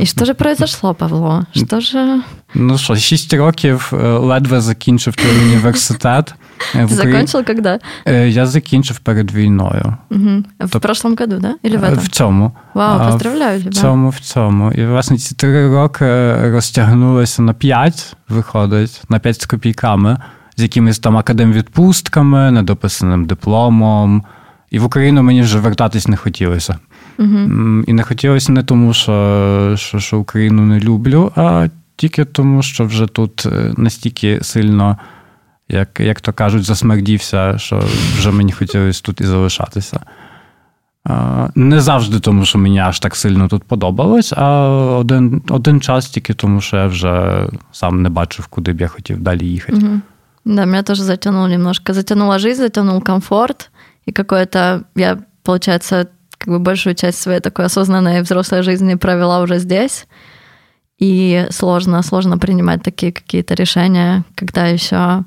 І що ж произошло, Павло? Що ж... Ну що, шість років ледве закінчив той університет. Ты закончил когда? Я закінчив перед війною. Угу. В Тоб... прошлом году, да? Или в этом? В цьому. Вау, поздравляю тебе. В цьому, в цьому. І, власне, ці три роки розтягнулися на п'ять, виходить, на п'ять з копійками, з якимись там академвідпустками, недописаним дипломом. І в Україну мені вже вертатись не хотілося. Угу. І не хотілося не тому, що, що, що Україну не люблю, а тільки тому, що вже тут настільки сильно, як як то кажуть, засмердівся, що вже мені хотілося тут і залишатися. Не завжди, тому що мені аж так сильно тут подобалось, а один один час тільки тому, що я вже сам не бачив, куди б я хотів далі їхати. Угу. Да, меня тоже затянуло немножко. Затянула жизнь, затянул комфорт. И какое-то... Я, получается, как бы большую часть своей такой осознанной взрослой жизни провела уже здесь. И сложно, сложно принимать такие какие-то решения, когда еще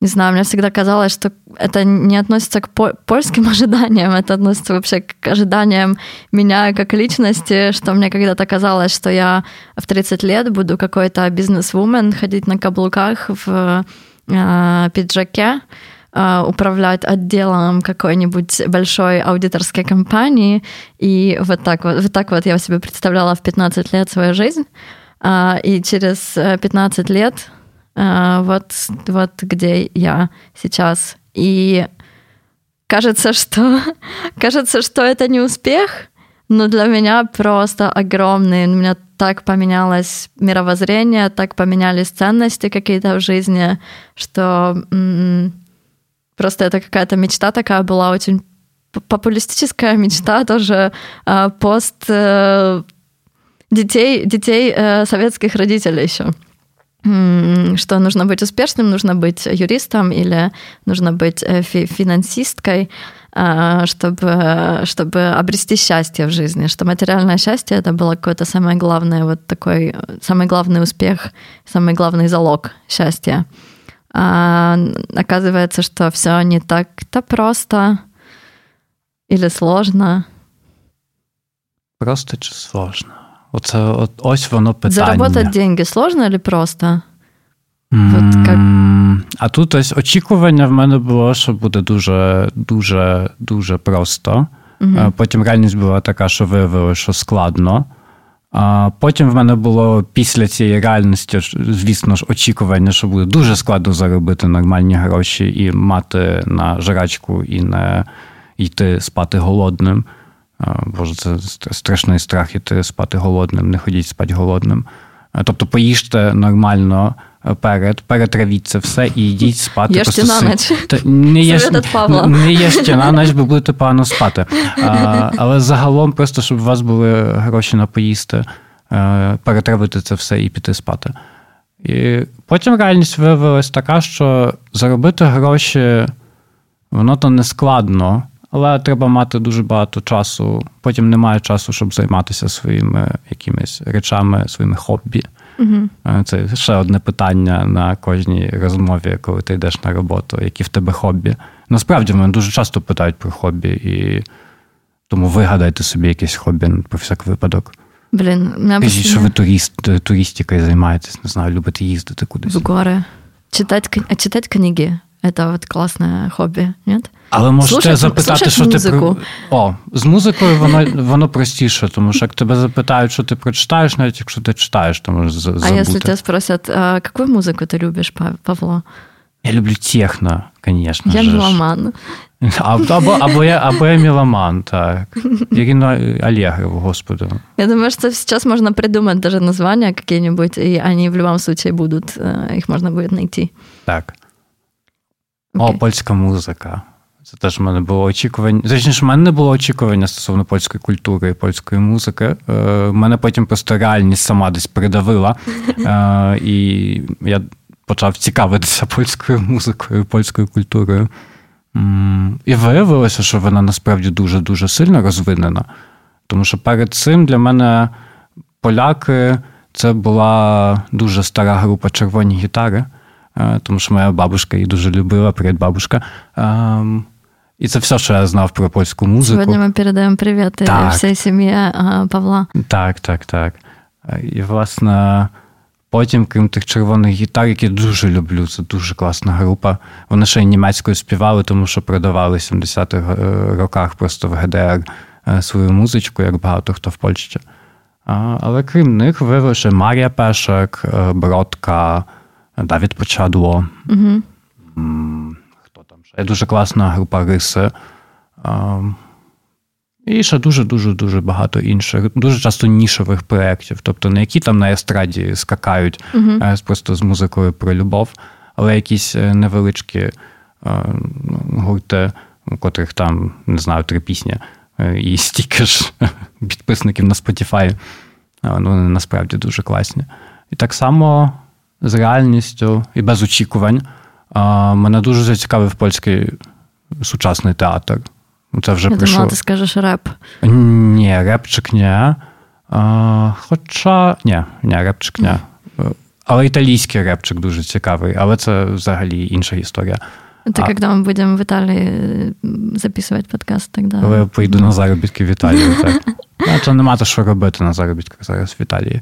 не знаю, мне всегда казалось, что это не относится к польским ожиданиям, это относится вообще к ожиданиям меня как личности, что мне когда-то казалось, что я в 30 лет буду какой-то бизнес-вумен, ходить на каблуках в э, пиджаке, управлять отделом какой-нибудь большой аудиторской компании. И вот так вот, вот так вот я себе представляла в 15 лет свою жизнь. Э, и через 15 лет вот, вот где я сейчас. И кажется, что, кажется, что это не успех, но для меня просто огромный. У меня так поменялось мировоззрение, так поменялись ценности какие-то в жизни, что м- просто это какая-то мечта такая была, очень популистическая мечта тоже э, пост э, детей, детей э, советских родителей еще что нужно быть успешным, нужно быть юристом или нужно быть э, фи финансисткой, а, чтобы, чтобы обрести счастье в жизни, что материальное счастье это было какое-то самое главное, вот такой самый главный успех, самый главный залог счастья. А оказывается, что все не так-то просто или сложно. Просто чи сложно? Оце от, ось воно питання. Заработать деньги сложно или просто? От как... А тут ось очікування в мене було, що буде дуже дуже дуже просто. Mm-hmm. Потім реальність була така, що виявилося, що складно. А Потім в мене було після цієї реальності, звісно ж, очікування, що буде дуже складно заробити нормальні гроші і мати на жрачку, і не йти спати голодним. Боже, це страшний страх іти спати голодним, не ходіть спати голодним. Тобто поїжте нормально перед, перетравіть це все і йдіть спати. Єште на ніч. Не єш, не єште на ніч, бо будете погано спати. А, Але загалом, просто щоб у вас були гроші на поїсти, перетравити це все і піти спати. І потім реальність виявилась така, що заробити гроші, воно то не складно. Але треба мати дуже багато часу. Потім немає часу, щоб займатися своїми якимись речами, своїми хобі. Угу. Це ще одне питання на кожній розмові, коли ти йдеш на роботу, які в тебе хобі. Насправді мене дуже часто питають про хобі, і тому вигадайте собі якесь хобі про всяк випадок. Блін, Кажіть, що ви турист, туристикою займаєтесь, не знаю, любите їздити кудись. В гори. Читати, читати книги. Это вот класне хобі, ні? Але можете слушать, запитати, слушать що музику. ти О, з музикою воно воно простіше, тому що як тебе запитають, що ти прочитаєш, навіть якщо ти читаєш, то можеш забути. А якщо тебе спросять, а яку музику ти любиш, Павло? Я люблю техно, звісно. Я меломан. Або, або, або, я, або я меломан, так. Ирина Аллегрова, господи. Я думаю, что сейчас можно придумать даже названия какие-нибудь, и они в любом случае будут, их можно будет найти. Так. О, польська музика. Це теж в мене було очікування. Точніше, в мене не було очікування стосовно польської культури і польської музики. Е, мене потім просто реальність сама десь придавила. Е, і я почав цікавитися польською музикою, польською культурою. І виявилося, що вона насправді дуже-дуже сильно розвинена. Тому що перед цим для мене поляки це була дуже стара група червоні гітари. Е, тому що моя бабушка її дуже любила, привіт. Ем, і це все, що я знав про польську музику. Сьогодні ми передаємо привіт так. всій сім'ї Павла. Так, так, так. І, власне, потім, крім тих червоних гітар, які я дуже люблю, це дуже класна група. Вони ще й німецькою співали, тому що продавали в 70-х е, роках просто в ГДР е, свою музичку, як багато хто в Польщі. Але крім них, вивели Марія Пешек, Бродка. Давід Почадло. Угу. Хто там ще? Є дуже класна група Риси. І ще дуже-дуже дуже багато інших, дуже часто нішових проєктів, тобто не які там на естраді скакають uh просто з музикою про любов, але якісь е, невеличкі гурти, у котрих там, не знаю, три пісні і стільки ж підписників на Spotify. Вони насправді дуже класні. І так само з реальністю і без очікувань. Мене дуже зацікавив польський сучасний театр. Це вже Я прийшло. думала, ти скажеш реп. Ні, репчик ні. А, Хоча ні, ні, репчик ні. Але італійський репчик дуже цікавий, але це взагалі інша історія. Это а... когда мы будем в Італії записувати подкаст, тогда. Коли я поїду на заробітки в Італію, так. Це нема то, що робити на заробітках зараз в Італії.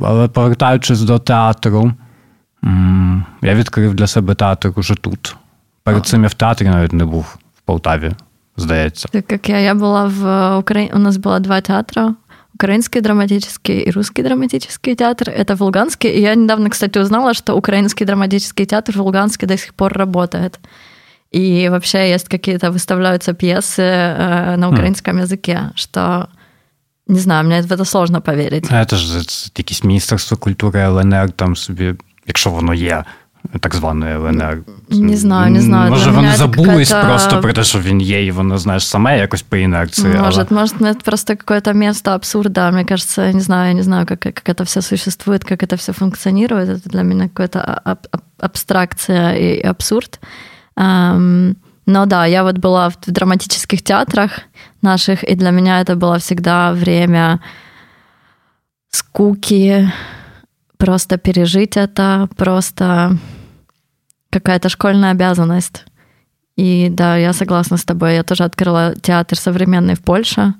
Але повертаючись до театру, я відкрив для себе театр уже тут. Перед цим я в театрі навіть не був в Полтаві, здається. Так як я, я була в Україні, у нас було два театри. Украинский драматический и русский драматический театр. Это в Луганске. И я недавно, кстати, узнала, что украинский драматический театр в Луганске до сих пор работает. И вообще есть какие-то, выставляются пьесы э, на украинском mm. языке, что не знаю, мені в це сложно повірити. Це ж якесь міністерство культури ЛНР, там собі, якщо воно є, так званої ЛНР. Не знаю, не знаю. Може, вони забулись просто про те, що він є, і воно, знаєш, саме якось по інерції. Может, але... может, это просто какое-то место абсурда. Мне кажется, не знаю, я не знаю, как, как это все существует, как это все функционирует. Это для меня какая-то аб- абстракция и абсурд. Um, но да, я вот была в драматических театрах наших, и для меня это было всегда время скуки, просто пережить это, просто какая-то школьная обязанность. И да, я согласна с тобой. Я тоже открыла театр современный в Польше.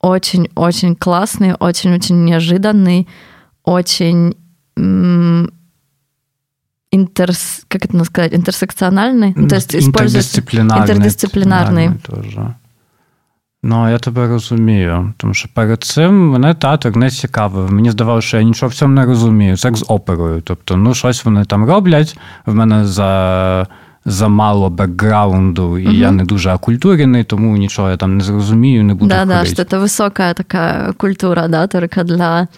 Очень-очень классный, очень-очень неожиданный, очень интерс, как это сказать, интерсекциональный, ну, то есть интердисциплінарний. интердисциплінарний. Тоже. Ну, я тебе розумію, тому що перед цим мене театр не цікавив. Мені здавалося, що я нічого в цьому не розумію. Це як з оперою. Тобто, ну, щось вони там роблять, в мене за замало бекграунду, і угу. я не дуже окультурений, тому нічого я там не зрозумію, не буду. Да, да, що це висока така культура, да, тільки для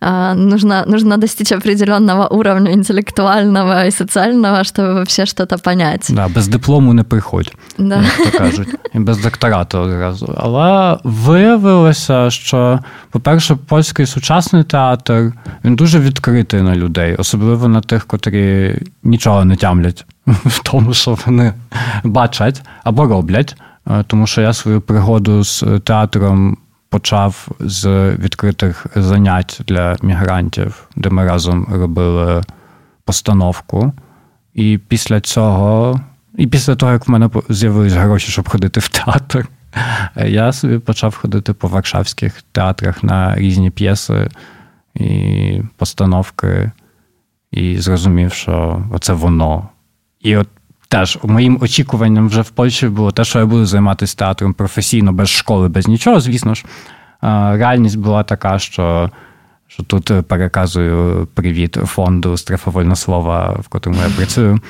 нужно, нужно достичь определенного уровня интеллектуального и социального, чтобы вообще что-то понять. Да, без диплому не приходь, да. як то кажуть, і без докторату одразу. Але виявилося, що, по-перше, польський сучасний театр він дуже відкритий на людей, особливо на тих, котрі нічого не тямлять в тому, що вони бачать або роблять. Тому що я свою пригоду з театром почав з відкритих занять для мігрантів, де ми разом робили постановку. І після цього, і після того, як в мене з'явились гроші, щоб ходити в театр, я собі почав ходити по варшавських театрах на різні п'єси і постановки, і зрозумів, що це воно. І от теж моїм очікуванням вже в Польщі було те, що я буду займатися театром професійно, без школи, без нічого, звісно ж. Реальність була така, що що тут переказую привіт фонду Страфа слова, в котрому я працюю.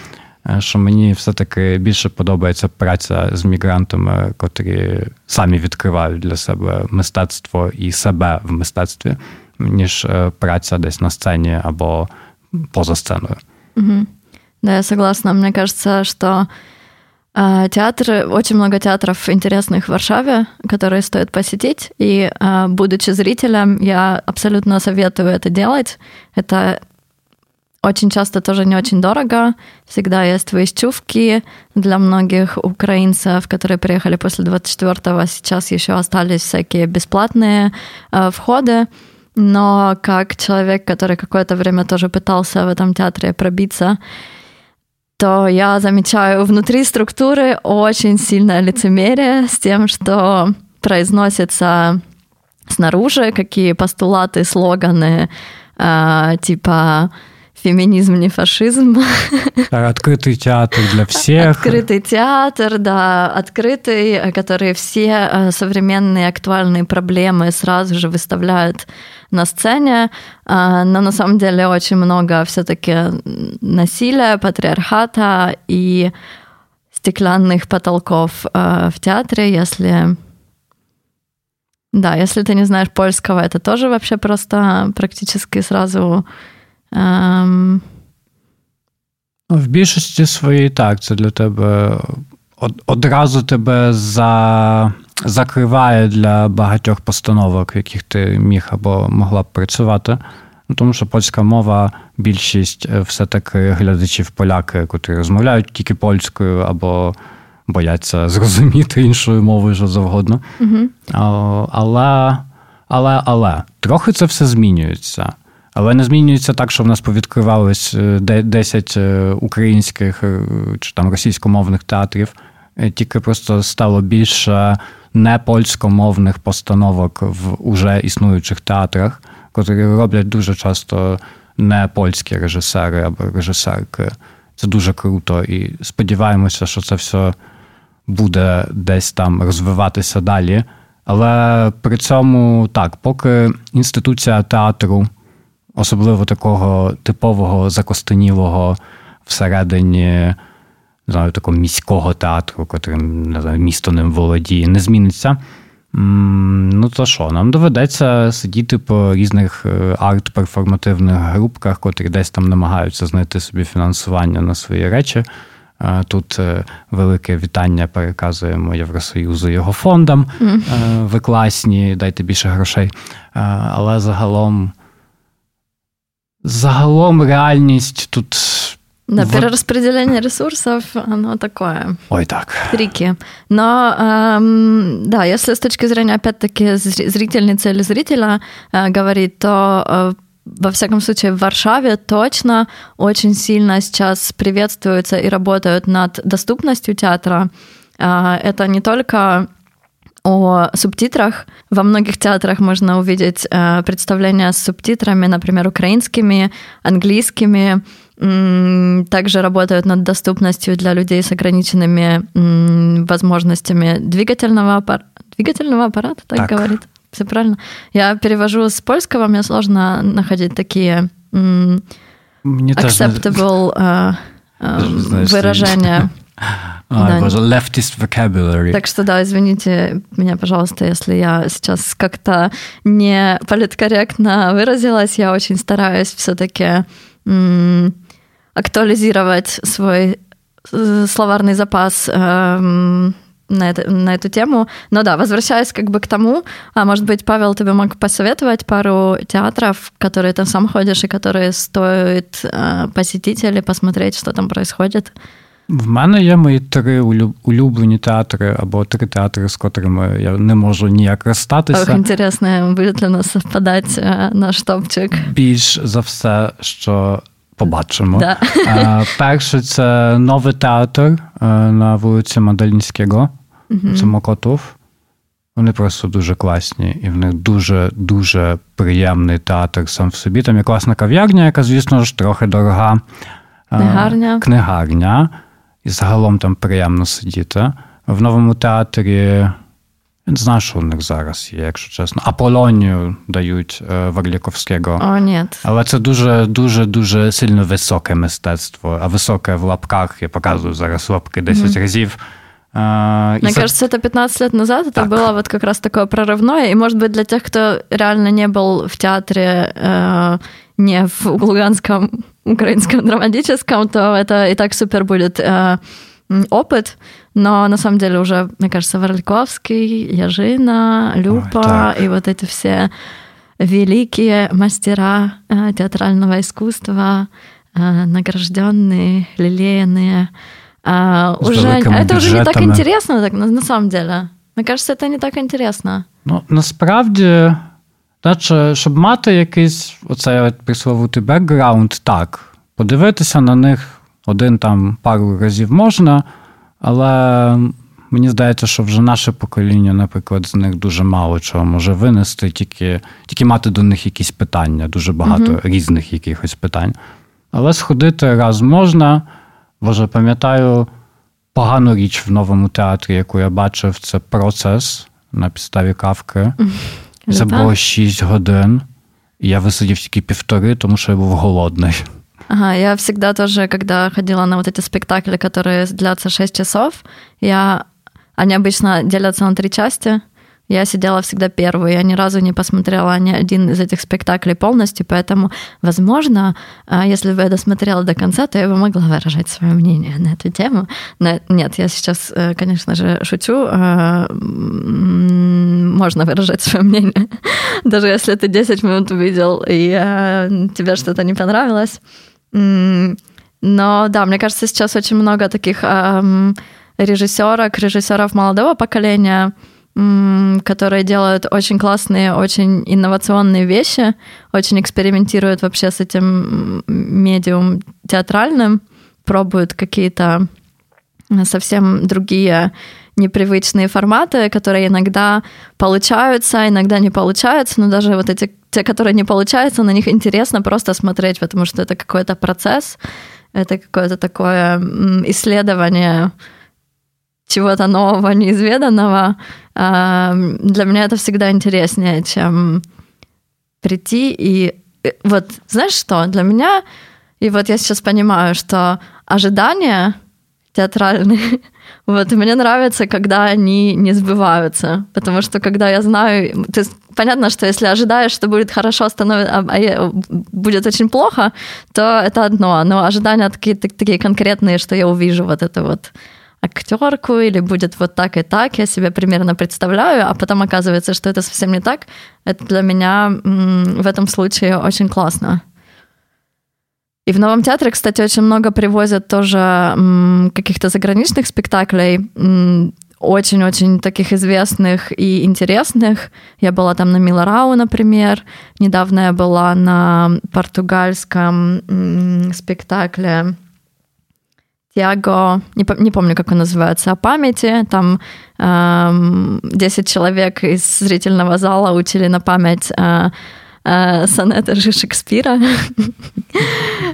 Що мені все-таки більше подобається праця з мігрантами, котрі самі відкривають для себе мистецтво і себе в мистецтві, ніж праця десь на сцені або поза сценою. Угу. Да, я согласна. Мне кажется, что э, театры, очень много театров интересных в Варшаве, которые стоит посетить. И, э, будучи зрителем, я абсолютно советую это делать. Это очень часто тоже не очень дорого. Всегда есть выезчувки для многих украинцев, которые приехали после 24-го. Сейчас еще остались всякие бесплатные э, входы. Но как человек, который какое-то время тоже пытался в этом театре пробиться, то я замечаю внутри структуры очень сильное лицемерие с тем, что произносится снаружи, какие постулаты, слоганы, э, типа феминизм, не фашизм. Открытый театр для всех. Открытый театр, да, открытый, который все э, современные актуальные проблемы сразу же выставляют на сцене, но на самом деле очень много все-таки насилия, патриархата и стеклянных потолков в театре, если... Да, если ты не знаешь польского, это тоже вообще просто практически сразу... Ем... В більшості своїй так, це для тебе одразу тебе за, закриває для багатьох постановок, в яких ти міг або могла б працювати. Ну, Тому що польська мова, більшість е, все-таки глядачів поляки, котрі розмовляють тільки польською, або бояться зрозуміти іншою мовою що завгодно. Угу. Але, але, але, трохи це все змінюється. Але не змінюється так, що в нас повідкривались 10 е, е, українських чи там російськомовних театрів. Тільки просто стало більше не польськомовних постановок в уже існуючих театрах котрі роблять дуже часто не польські режисери або режисерки. Це дуже круто. І сподіваємося, що це все буде десь там розвиватися далі. Але при цьому так, поки інституція театру, особливо такого типового закостенілого всередині не знаю, такого міського театру, котрим не знаю, місто ним володіє, не зміниться. Ну, то що, нам доведеться сидіти по різних е, арт-перформативних групках, котрі десь там намагаються знайти собі фінансування на свої речі. Е, тут е, велике вітання переказуємо Євросоюзу його фондам. Mm. Ви класні, дайте більше грошей. Але загалом, загалом реальність тут да, перераспределение ресурсов, оно такое. Ой, так. Трики. Но, эм, да, если с точки зрения, опять-таки, зрительницы или зрителя э, говорить, то э, во всяком случае, в Варшаве точно очень сильно сейчас приветствуются и работают над доступностью театра. Э, это не только о субтитрах. Во многих театрах можно увидеть э, представления с субтитрами, например, украинскими, английскими, также работают над доступностью для людей с ограниченными возможностями двигательного, аппар... двигательного аппарата, так, так говорит? Все правильно? Я перевожу с польского, мне сложно находить такие мне acceptable uh, uh, выражения. А, да. leftist vocabulary. Так что да, извините меня, пожалуйста, если я сейчас как-то не политкорректно выразилась. Я очень стараюсь все-таки актуализировать свой э, словарный запас эм, на, это, на эту тему. Но да, возвращаясь как бы к тому, а может быть, Павел, ты бы мог посоветовать пару театров, которые ты сам ходишь и которые стоит э, посетить или посмотреть, что там происходит? В мене є мої три улюблені театри або три театри, з котрими я не можу ніяк розстатися. Ох, інтересно, буде для нас совпадати э, наш топчик. Більш за все, що Побачимо. Да. Перше це новий театр на вулиці Мадальницького. Угу. Це Мокотов. Вони просто дуже класні, і в них дуже-дуже приємний театр сам в собі. Там є класна кав'ярня, яка, звісно ж, трохи дорога. Книгарня. Книгарня І загалом там приємно сидіти. В новому театрі не знаю, що у них зараз є, якщо чесно. Аполонію дають Варліковського. О, ні. Але це дуже дуже дуже сильно високе мистецтво. А високе в лапках я показую зараз лапки 10 mm-hmm. разів. Мне за... кажется, это 15 лет назад это так. было вот как раз такое прорывное. И, может быть, для тех, кто реально не был в театре, э, не в Луганском украинском драматическом, то это и так супер будет э, опыт. Но на самом деле уже, мне кажется, Ворльковский, Яжина, Люпа Ой, и вот эти все великие мастера э, театрального искусства, э, награжденные, лелеянные. Э, уже, это уже не так интересно, так, на, на самом деле. Мне кажется, это не так интересно. Ну, насправді, наче, щоб мати якийсь оцей присловутий бекграунд, так, подивитися на них один там пару разів можна. Але мені здається, що вже наше покоління, наприклад, з них дуже мало чого може винести, тільки тільки мати до них якісь питання, дуже багато mm різних якихось питань. Але сходити раз можна. Боже, пам'ятаю погану річ в новому театрі, яку я бачив, це процес на підставі кавки. Це було 6 годин. І я висидів тільки півтори, тому що я був голодний. Ага, я всегда тоже, когда ходила на вот эти спектакли, которые длятся 6 часов, я... они обычно делятся на три части. Я сидела всегда первую, я ни разу не посмотрела ни один из этих спектаклей полностью, поэтому, возможно, а, если бы я досмотрела до конца, то я бы могла выражать свое мнение на эту тему. Но нет, я сейчас, э, конечно же, шучу. можно выражать свое мнение, даже если ты 10 минут увидел и а, тебе что-то не понравилось. Но да, мне кажется, сейчас очень много таких режиссерок, режиссеров молодого поколения, которые делают очень классные, очень инновационные вещи, очень экспериментируют вообще с этим медиум театральным, пробуют какие-то совсем другие непривычные форматы, которые иногда получаются, иногда не получаются, но даже вот эти, те, которые не получаются, на них интересно просто смотреть, потому что это какой-то процесс, это какое-то такое исследование чего-то нового, неизведанного, а, для меня это всегда интереснее, чем прийти и... Э, вот знаешь что? Для меня, и вот я сейчас понимаю, что ожидания театральные, вот, и мне нравится, когда они не сбываются, потому что когда я знаю, то есть понятно, что если ожидаешь, что будет хорошо, становится, а будет очень плохо, то это одно, но ожидания такие, такие конкретные, что я увижу вот это вот актерку, или будет вот так и так, я себе примерно представляю, а потом оказывается, что это совсем не так. Это для меня в этом случае очень классно. И в Новом театре, кстати, очень много привозят тоже каких-то заграничных спектаклей, очень-очень таких известных и интересных. Я была там на Миларау, например. Недавно я была на португальском спектакле Тиаго, не, не помню, как он называется, о памяти. Там э, 10 человек из зрительного зала учили на память э, сонеты же Шекспира.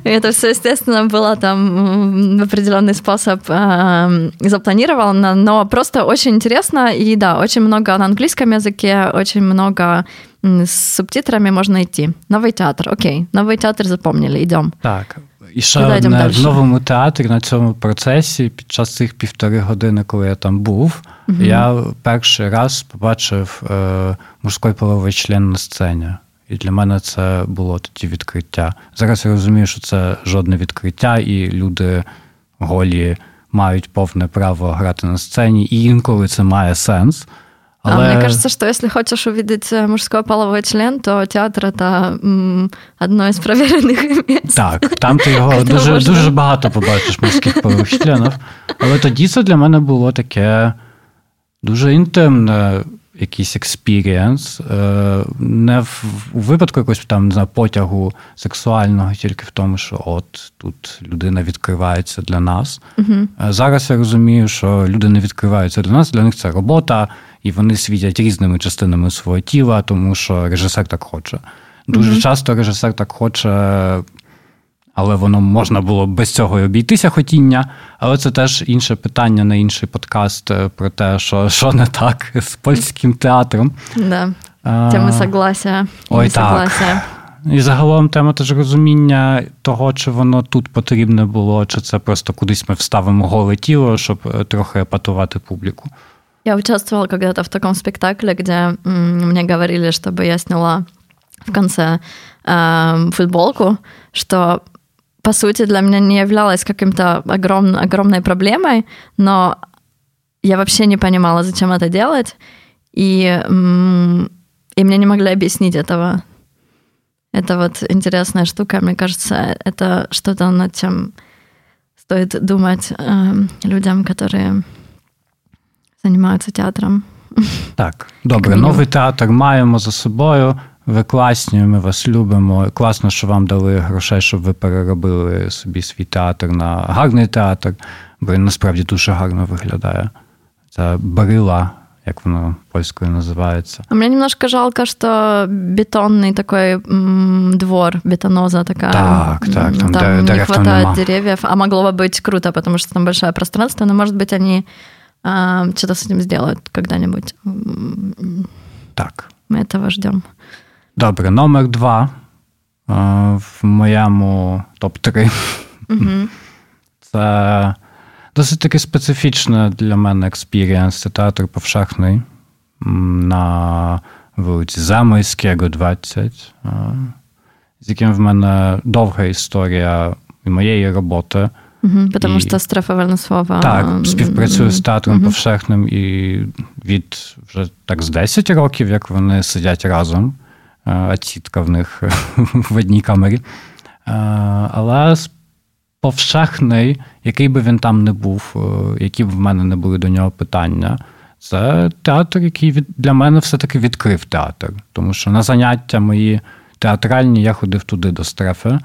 И это все, естественно, было там в определенный способ э, запланировано, но просто очень интересно. И да, очень много на английском языке, очень много с субтитрами можно идти. Новый театр, окей. Новый театр запомнили, идем. Так, І ще одне, в новому театрі на цьому процесі під час цих півтори години, коли я там був, угу. я перший раз побачив е, мужський половий член на сцені. І для мене це було тоді відкриття. Зараз я розумію, що це жодне відкриття, і люди голі мають повне право грати на сцені, і інколи це має сенс. Але... А мне кажется, что если хочешь увидеть мужской половой член, то театр это одно из проверенных мест. Так, там ти його дуже можна... дуже багато побачиш мужських полових членів. Але тоді це для мене було таке дуже інтимне якийсь experience. Не в, у випадку якогось там не знаю, потягу сексуального, тільки в тому, що от тут людина відкривається для нас. Угу. Зараз я розумію, що люди не відкриваються для нас, для них це робота і вони світять різними частинами свого тіла, тому що режисер так хоче. Дуже mm-hmm. часто режисер так хоче, але воно можна було без цього і обійтися хотіння. Але це теж інше питання на інший подкаст е, про те, що що не так з польським театром. Да. Тема согласия. Ой, так. І загалом тема теж розуміння того, чи воно тут потрібне було, чи це просто кудись ми вставимо голе тіло, щоб е, трохи епатувати публіку. Я участвовала когда-то в таком спектакле, где мне говорили, чтобы я сняла в конце э, футболку, что по сути для меня не являлось каким-то огром, огромной проблемой, но я вообще не понимала, зачем это делать, и, и мне не могли объяснить этого. Это вот интересная штука, мне кажется, это что-то над чем стоит думать э, людям, которые займаються театром. Так, добре, новий театр маємо за собою. Ви класні, ми вас любимо. Класно, що вам дали грошей, щоб ви переробили собі свій театр на гарний театр, бо він насправді дуже гарно виглядає. Це барила, як воно польською називається. А мені немножко жалко, що бетонний такой м, двор, бетоноза такая. Так, так, там, там не хватает деревьев, а могло бы быть круто, потому что там большое пространство, но, может быть, они а, что-то с этим сделают когда-нибудь. Так. Ми этого ждем. Добре, номер два в моєму топ-3. Угу. Це досить таки специфічний для мене experience. Це Teatr Powszechny на вулиці Замойського, 20, з яким в мене довга історія моєї роботи. Угу, Тому що страфа Вольнослова. Так, співпрацюю з театром угу. повшехним і від вже так з 10 років, як вони сидять разом, а в них в одній камері. Але повшехний, який би він там не був, які б в мене не були до нього питання. Це театр, який для мене все-таки відкрив театр. Тому що на заняття мої театральні я ходив туди до стрефи,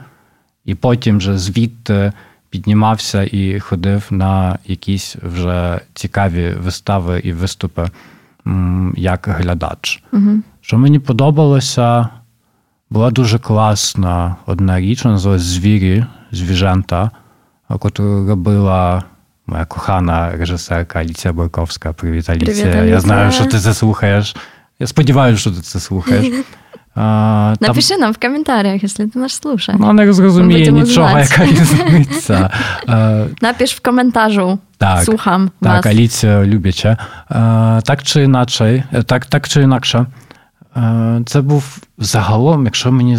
і потім вже звідти піднімався і ходив на якісь вже цікаві вистави і виступи як глядач. Угу. Що мені подобалося, була дуже класна одна річ, вона називалась Звірі, звіжента, яку робила моя кохана режисерка Аліція Борковська. Привіт, Аліція. Привіт, Аліція. Я знаю, що ти це слухаєш. Я сподіваюся, що ти це слухаєш. А, Напиши там... нам в коментарях, якщо ти нас слушаєш. Ну, не зрозуміє нічого, яка різниця. Напиш в коментажу. Так, Słucham так, вас. Аліція Любяча. Так чи інакше, так, так чи інакше, це був загалом, якщо мені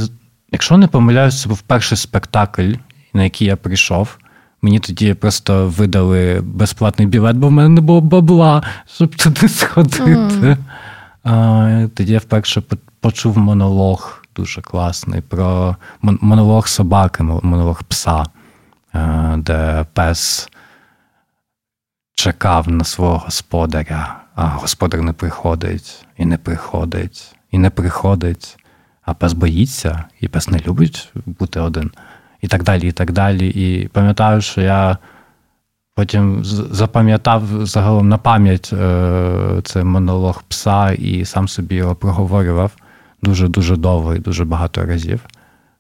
якщо не помиляюсь, це був перший спектакль, на який я прийшов. Мені тоді просто видали безплатний білет, бо в мене не було бабла, щоб туди сходити. Mm. Тоді я вперше почув монолог дуже класний про монолог собаки, монолог пса, де пес чекав на свого господаря, а господар не приходить, і не приходить, і не приходить. А пес боїться, і пес не любить бути один і так далі. І так далі. І пам'ятаю, що я потім запам'ятав загалом на пам'ять е, цей монолог пса і сам собі його проговорював дуже-дуже довго і дуже багато разів.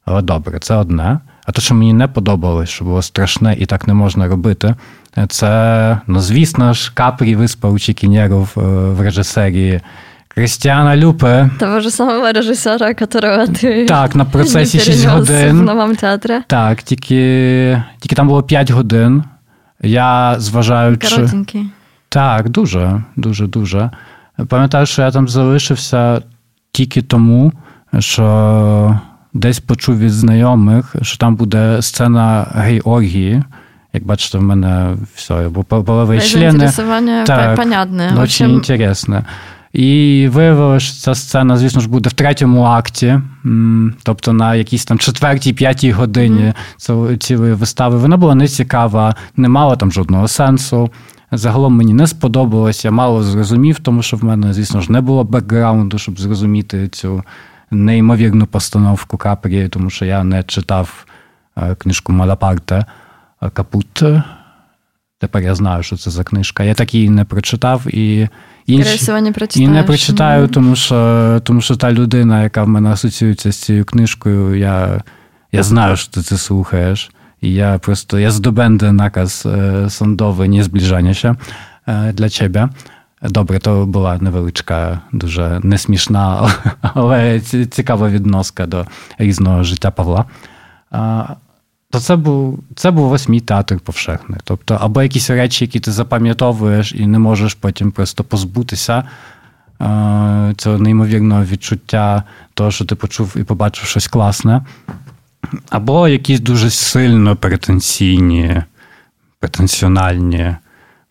Але добре, це одне. А те, що мені не подобалось, що було страшне і так не можна робити, це, ну, звісно ж, капрі у Чікінєров е, в режисерії Крістіана Люпе. Того ж самого режисера, которого ти Так, на процесі 6 годин. в новому театрі. Так, тільки тільки там було 5 годин. Я зважаючи. Коротенький. Так, дуже, дуже, дуже. Пам'ятаю, що я там залишився тільки тому, що десь почув від знайомих, що там буде сцена гей-оргії. Як бачите, в мене все, бо полові члени. Так, понятне. Дуже інтересне. І виявилося, що ця сцена, звісно ж, буде в третьому акті, тобто на якійсь там четвертій, п'ятій годині цілої вистави. Вона була нецікава, не мала там жодного сенсу. Загалом мені не сподобалось, я мало зрозумів, тому що в мене, звісно ж, не було бекграунду, щоб зрозуміти цю неймовірну постановку Капрі, тому що я не читав е, книжку Малапарте Капут. Тепер я знаю, що це за книжка. Я так її не прочитав і інші, не і не прочитаю, тому що тому що та людина, яка в мене асоціюється з цією книжкою, я я знаю, що ти це слухаєш. І я просто я здобенdę наказ sądowy nie zbliżania się dla ciebie. Добре, то була невеличка, дуже несмішна, але цікава відноска до різного життя Павла то це був це був ось мій театр повшехний. Тобто, або якісь речі, які ти запам'ятовуєш і не можеш потім просто позбутися е, цього неймовірного відчуття того, що ти почув і побачив щось класне. Або якісь дуже сильно претенційні, претенціональні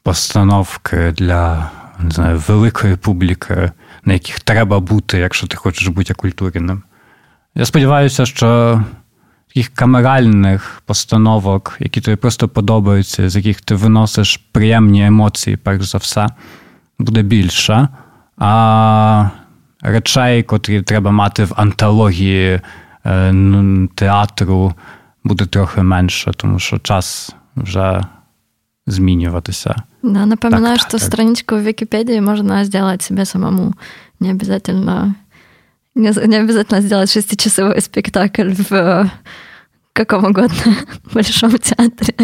постановки для не знаю, великої публіки, на яких треба бути, якщо ти хочеш бути акультуреним. Я сподіваюся, що таких камеральних постановок, які тобі просто подобаються, з яких ти виносиш приємні емоції, перш за все, буде більше. А речей, котрі треба мати в антології е, театру, буде трохи менше, тому що час вже змінюватися. Да, напоминаю, так, что так. страничку в Википедии можно сделать себе самому. Не обязательно Не, не обязательно сделать шестичасовой спектакль в каком угодно большом театрі.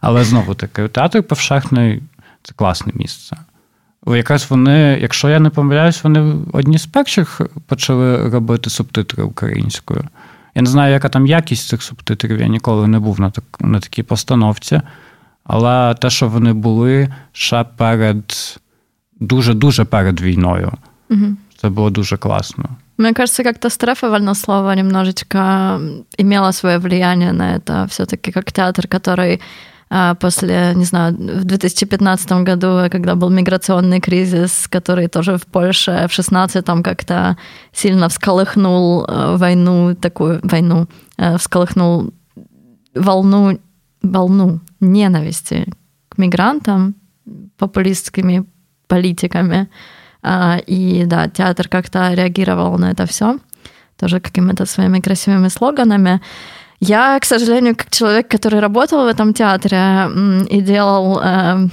Але знову таки, театр повшехний це класне місце. Якраз вони, якщо я не помиляюсь, вони одні з перших почали робити субтитри українською. Я не знаю, яка там якість цих субтитрів, я ніколи не був на так, на такій постановці. Але те, що вони були ще перед дуже-дуже перед війною. Угу. Це було дуже класно. Мне кажется, как-то Стрефа Вольнослова немножечко имела свое влияние на это. Все-таки как театр, который а, после, не знаю, в 2015 году, когда был миграционный кризис, который тоже в Польше в 16 там как-то сильно всколыхнул э, войну, такую войну, э, всколыхнул волну, волну ненависти к мигрантам популистскими политиками. А, и да, театр как-то реагировал на это все, тоже какими-то своими красивыми слоганами. Я, к сожалению, как человек, который работал в этом театре и делал э,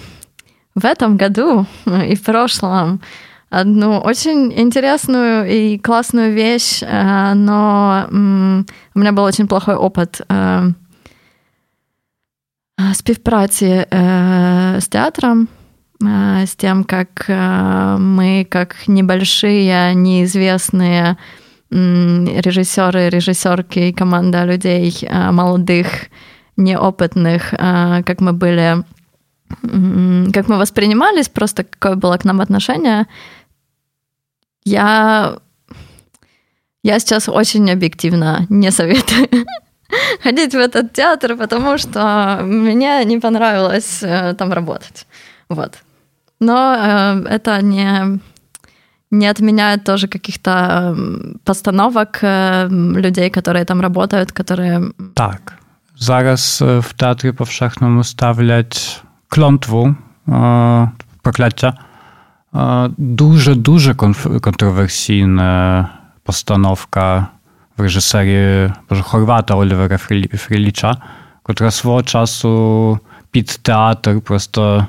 в этом году и в прошлом одну очень интересную и классную вещь, э, но у меня был очень плохой опыт э, співпраці с театром. Э, с тем, как э, мы, как небольшие, неизвестные режиссеры, режиссерки и команда людей э, молодых, неопытных, как мы были, как мы воспринимались, просто какое было к нам отношение. Я, я сейчас очень объективно не советую ходить в этот театр, потому что мне не понравилось там работать. Вот. Но э, это не, не отменяет тоже каких-то постановок э, людей, которые там работают, которые... Так. Зараз в Театрі Повшехному ставлять клонтву е, прокляття. Дуже-дуже контроверсійна постановка в режисері Хорвата Олівера Фріліча, котра свого часу під театр просто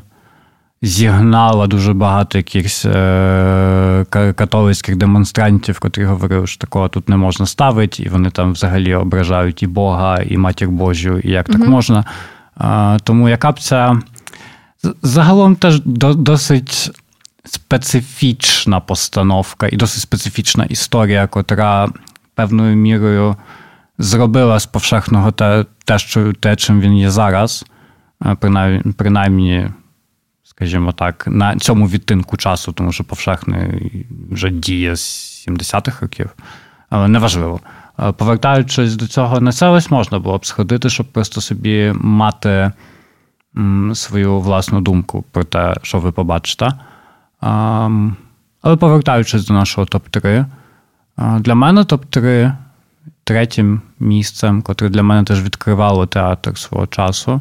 зігнала дуже багато якихось е- католицьких демонстрантів, котрі говорили, що такого тут не можна ставити, і вони там взагалі ображають і Бога, і матір Божу, і як mm-hmm. так можна. Е- тому яка б ця загалом теж до- досить специфічна постановка і досить специфічна історія, котра певною мірою зробила з повшехного те, те, що, те чим він є зараз, принаймні, принаймні скажімо так, на цьому відтинку часу, тому що повшехний вже діє з 70-х років, але неважливо. Е, повертаючись до цього, на це ось можна було б сходити, щоб просто собі мати свою власну думку про те, що ви побачите. Але повертаючись до нашого топ-3, е, для мене топ-3 третім місцем, котре для мене теж відкривало театр свого часу,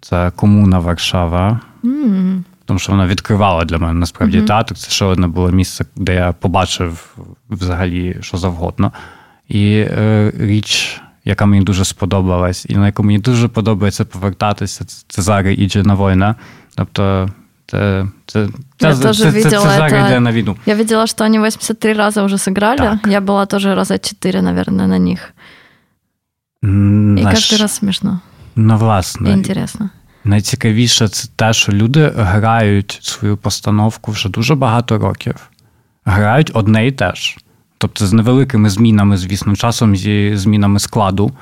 це Комуна Варшава. Mm. Тому що вона відкривала для мене насправді mm-hmm. театр. Це ще одне було місце, де я побачив взагалі що завгодно. І е, річ, яка мені дуже сподобалась, і на яку мені дуже подобається повертатися, це Зари іде на війна. Тобто це, це, я це, це, це, це Зари йде на війну. Я видела, що вони 83 рази вже сыграли. Так. Я була теж рази 4, наверное, на них. Наш... І кожен раз смішно. Ну, власне. І інтересно. Найцікавіше це те, що люди грають свою постановку вже дуже багато років, грають одне і те ж. Тобто з невеликими змінами, звісно, часом зі змінами складу,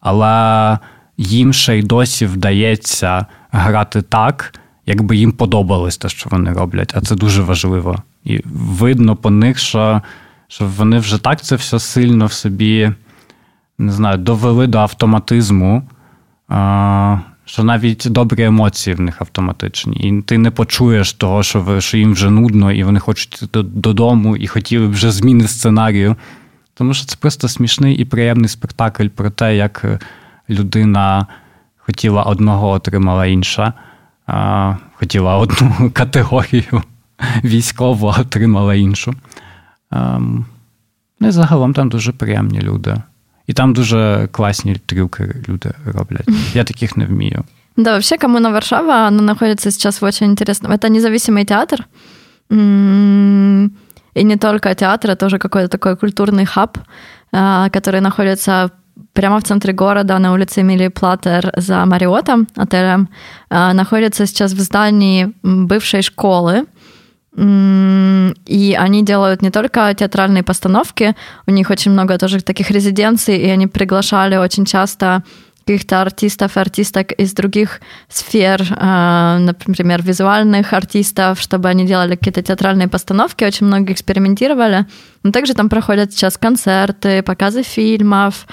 але їм ще й досі вдається грати так, якби їм подобалось те, що вони роблять. А це дуже важливо. І видно по них, що, що вони вже так це все сильно в собі не знаю, довели до автоматизму що навіть добрі емоції в них автоматичні, і ти не почуєш того, що ви, що їм вже нудно, і вони хочуть додому, і хотіли б вже зміни сценарію. Тому що це просто смішний і приємний спектакль про те, як людина хотіла одного, отримала інша, а хотіла одну категорію військову, отримала іншу. Ну і загалом там дуже приємні люди. І там дуже классные трюки люди роблять. Я таких не вмію. Да, вообще Коммуна Варшава, она находится сейчас в очень интересном... Это независимый театр. И не только театр, это тоже какой-то такой культурный хаб, а, который находится прямо в центре города на улице Эмилии Платер за Мариотом, отелем. А, находится сейчас в здании бывшей школы, и они делают не только театральные постановки, у них очень много тоже таких резиденций, и они приглашали очень часто каких-то артистов и артисток из других сфер, э, например, визуальных артистов, чтобы они делали какие-то театральные постановки, очень много экспериментировали. Но также там проходят сейчас концерты, показы фильмов.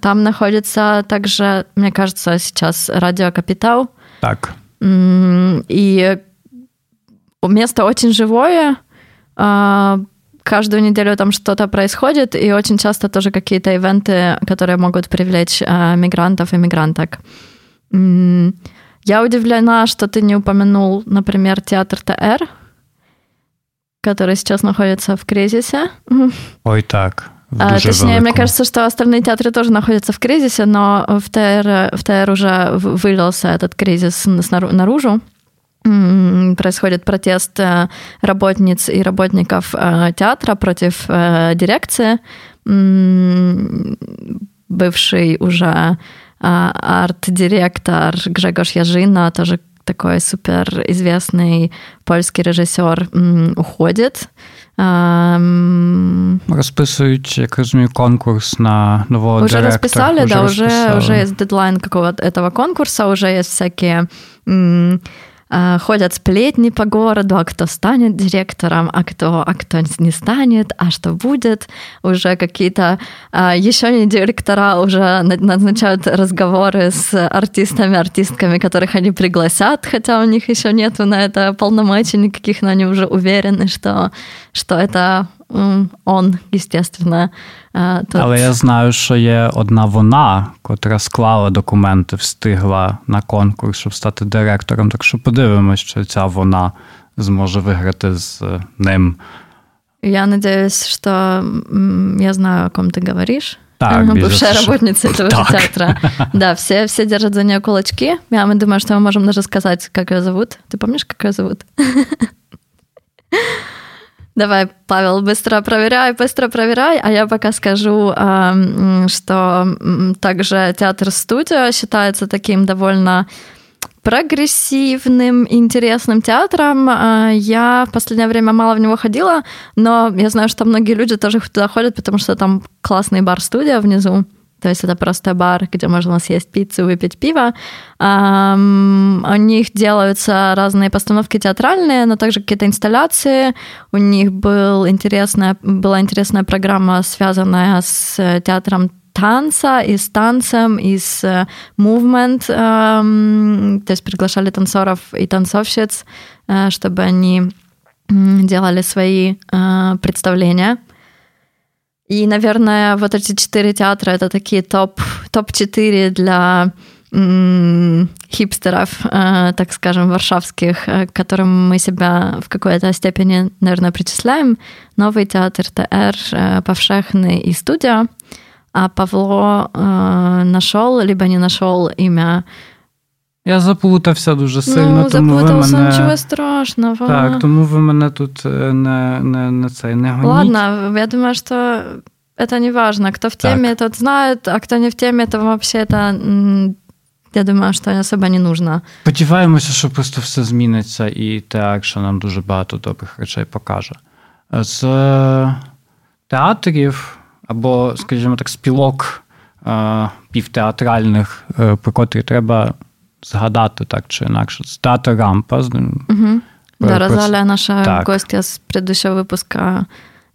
Там находится также, мне кажется, сейчас радио «Капитал». Так. И место очень живое, а, каждую неделю там что-то происходит, и очень часто тоже какие-то ивенты, которые могут привлечь а, мигрантов и мигранток. Я удивлена, что ты не упомянул, например, театр ТР, который сейчас находится в кризисе. Ой, так. А, точнее, велику. мне кажется, что остальные театры тоже находятся в кризисе, но в ТР, в ТР уже вылился этот кризис наружу происходит протест э, работниц и работников э, театра против э, дирекции. Бывший уже арт-директор Гжегош Яжина, тоже такой супер известный польский режиссер, уходит. Розписують, як розумію, конкурс на нового уже директора. Расписали, уже да, расписали. уже, уже есть дедлайн какого-то этого конкурса, уже есть всякие ходят сплетни по городу, а кто станет директором, а кто, а кто не станет, а что будет. Уже какие-то а, еще не директора уже назначают разговоры с артистами, артистками, которых они пригласят, хотя у них еще нету на это полномочий никаких, но они уже уверены, что, что это он, естественно. Тут... Але я знаю, що є одна вона, котра склала документи, встигла на конкурс, щоб стати директором. Так що подивимось, що ця вона зможе виграти з ним. Я надеюсь, что я знаю, о ком ты говоришь. Так, бывшая работница этого так. театра. Да, все, все держат за нее кулачки. Я мы думаю, что мы можем даже сказать, как ее зовут. Ты помнишь, как ее зовут? Давай, Павел, быстро проверяй, быстро проверяй, а я пока скажу, что также театр-студия считается таким довольно прогрессивным, интересным театром. А, я в последнее время мало в него ходила, но я знаю, что многие люди тоже туда ходят, потому что там классный бар-студия внизу. То есть это просто бар, где можно съесть пиццу, выпить пиво. У них делаются разные постановки театральные, но также какие-то инсталляции. У них был интересная, была интересная программа, связанная с театром танца, и с танцем, и с movement. То есть приглашали танцоров и танцовщиц, э, чтобы они делали свои э, представления. И, наверное, вот эти четыре театра это такие топ, топ-4 для хипстеров, э, так скажем, варшавских, э, к которым мы себя в какой-то степени, наверное, причисляем. Новый театр ТР, э, и студия. А Павло э, нашел, либо не нашел имя Я заплутався дуже сильно. Ну, тому ви мене... нічого страшного. Так, тому ви мене тут не не, не, цей, не гоніть. Ладно, я думаю, що это не важно. Кто в так. тот знает, а кто не в теме, то вообще это, я думаю, що особо не нужно. Сподіваємося, що просто все зміниться, і те, що нам дуже багато добрих речей покаже. З театрів, або, скажімо так, спілок півтеатральних, про котрі треба згадати так чи інакше. Це театр Рампа. Угу. Да, Розалия, наша так. гостья с предыдущего выпуска,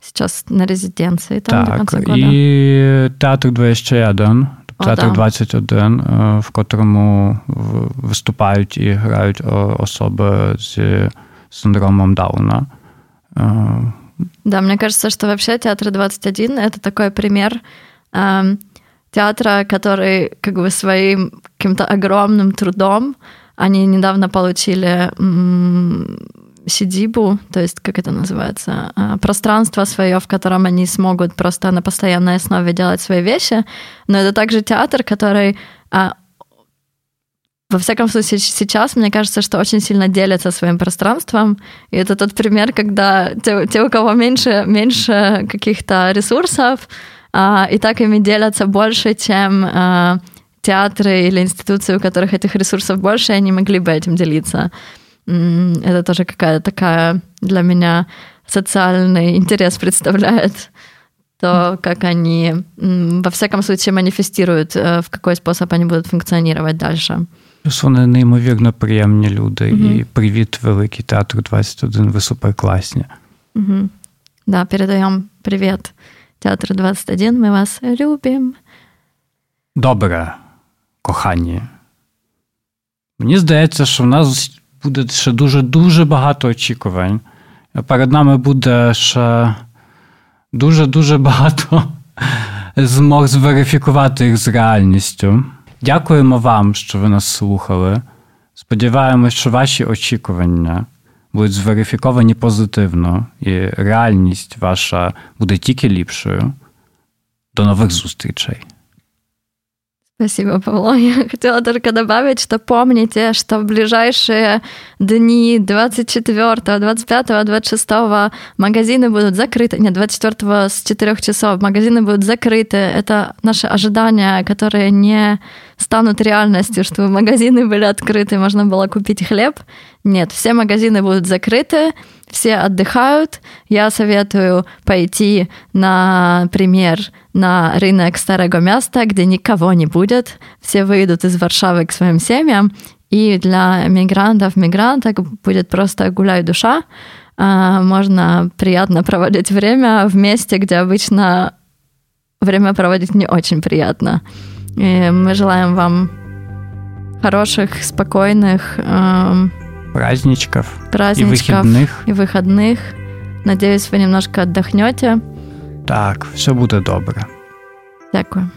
сейчас на резиденції там так, до конца года. І театр 21, театр да. 21, в котрому виступають і грають особи з синдромом Дауна. Да, мне кажется, что вообще театр 21 это такой пример театра, который как бы своим каким-то огромным трудом, они недавно получили сидибу, то есть, как это называется, а, пространство свое, в котором они смогут просто на постоянной основе делать свои вещи, но это также театр, который а, во всяком случае, сейчас, мне кажется, что очень сильно делятся своим пространством. И это тот пример, когда те, те у кого меньше, меньше каких-то ресурсов, и так ими делятся больше, чем а, театры или институции, у которых этих ресурсов больше, они могли бы этим делиться. Это тоже какая-то такая для меня социальный интерес представляет. то, как они, во всяком случае, манифестируют, э, в какой способ они будут функционировать дальше. Плюс вони неймовірно приємні люди. Угу. І привіт, великий театр 21. Ви суперкласні. Угу. Да, передаем привет Театру 21. Мы вас любим. Добре, кохані. Мені здається, що в нас буде ще дуже-дуже багато очікувань. Перед нами буде ще дуже-дуже багато змог зверифікувати їх з реальністю. Дякуємо вам, що ви нас слухали. Сподіваємось, що ваші очікування будуть зверифіковані позитивно, і реальність ваша буде тільки ліпшою. До нових зустрічей. Спасибо, Павло. Я хотела только добавить, что помните, что в ближайшие дни 24, 25, 26 магазины будут закрыты. Нет, 24 с 4 часов магазины будут закрыты. Это наши ожидания, которые не станут реальностью, чтобы магазины были открыты, можно было купить хлеб. Нет, все магазины будут закрыты, все отдыхают. Я советую пойти, например, на рынок Старого Места, где никого не будет. Все выйдут из Варшавы к своим семьям. И для мигрантов, мигранток будет просто гуляй душа. А, можно приятно проводить время в месте, где обычно время проводить не очень приятно. И мы желаем вам хороших, спокойных эм, праздничков, праздничков и выходных. И выходных. Надеюсь, вы немножко отдохнете. Так, все буде добре. Дякую.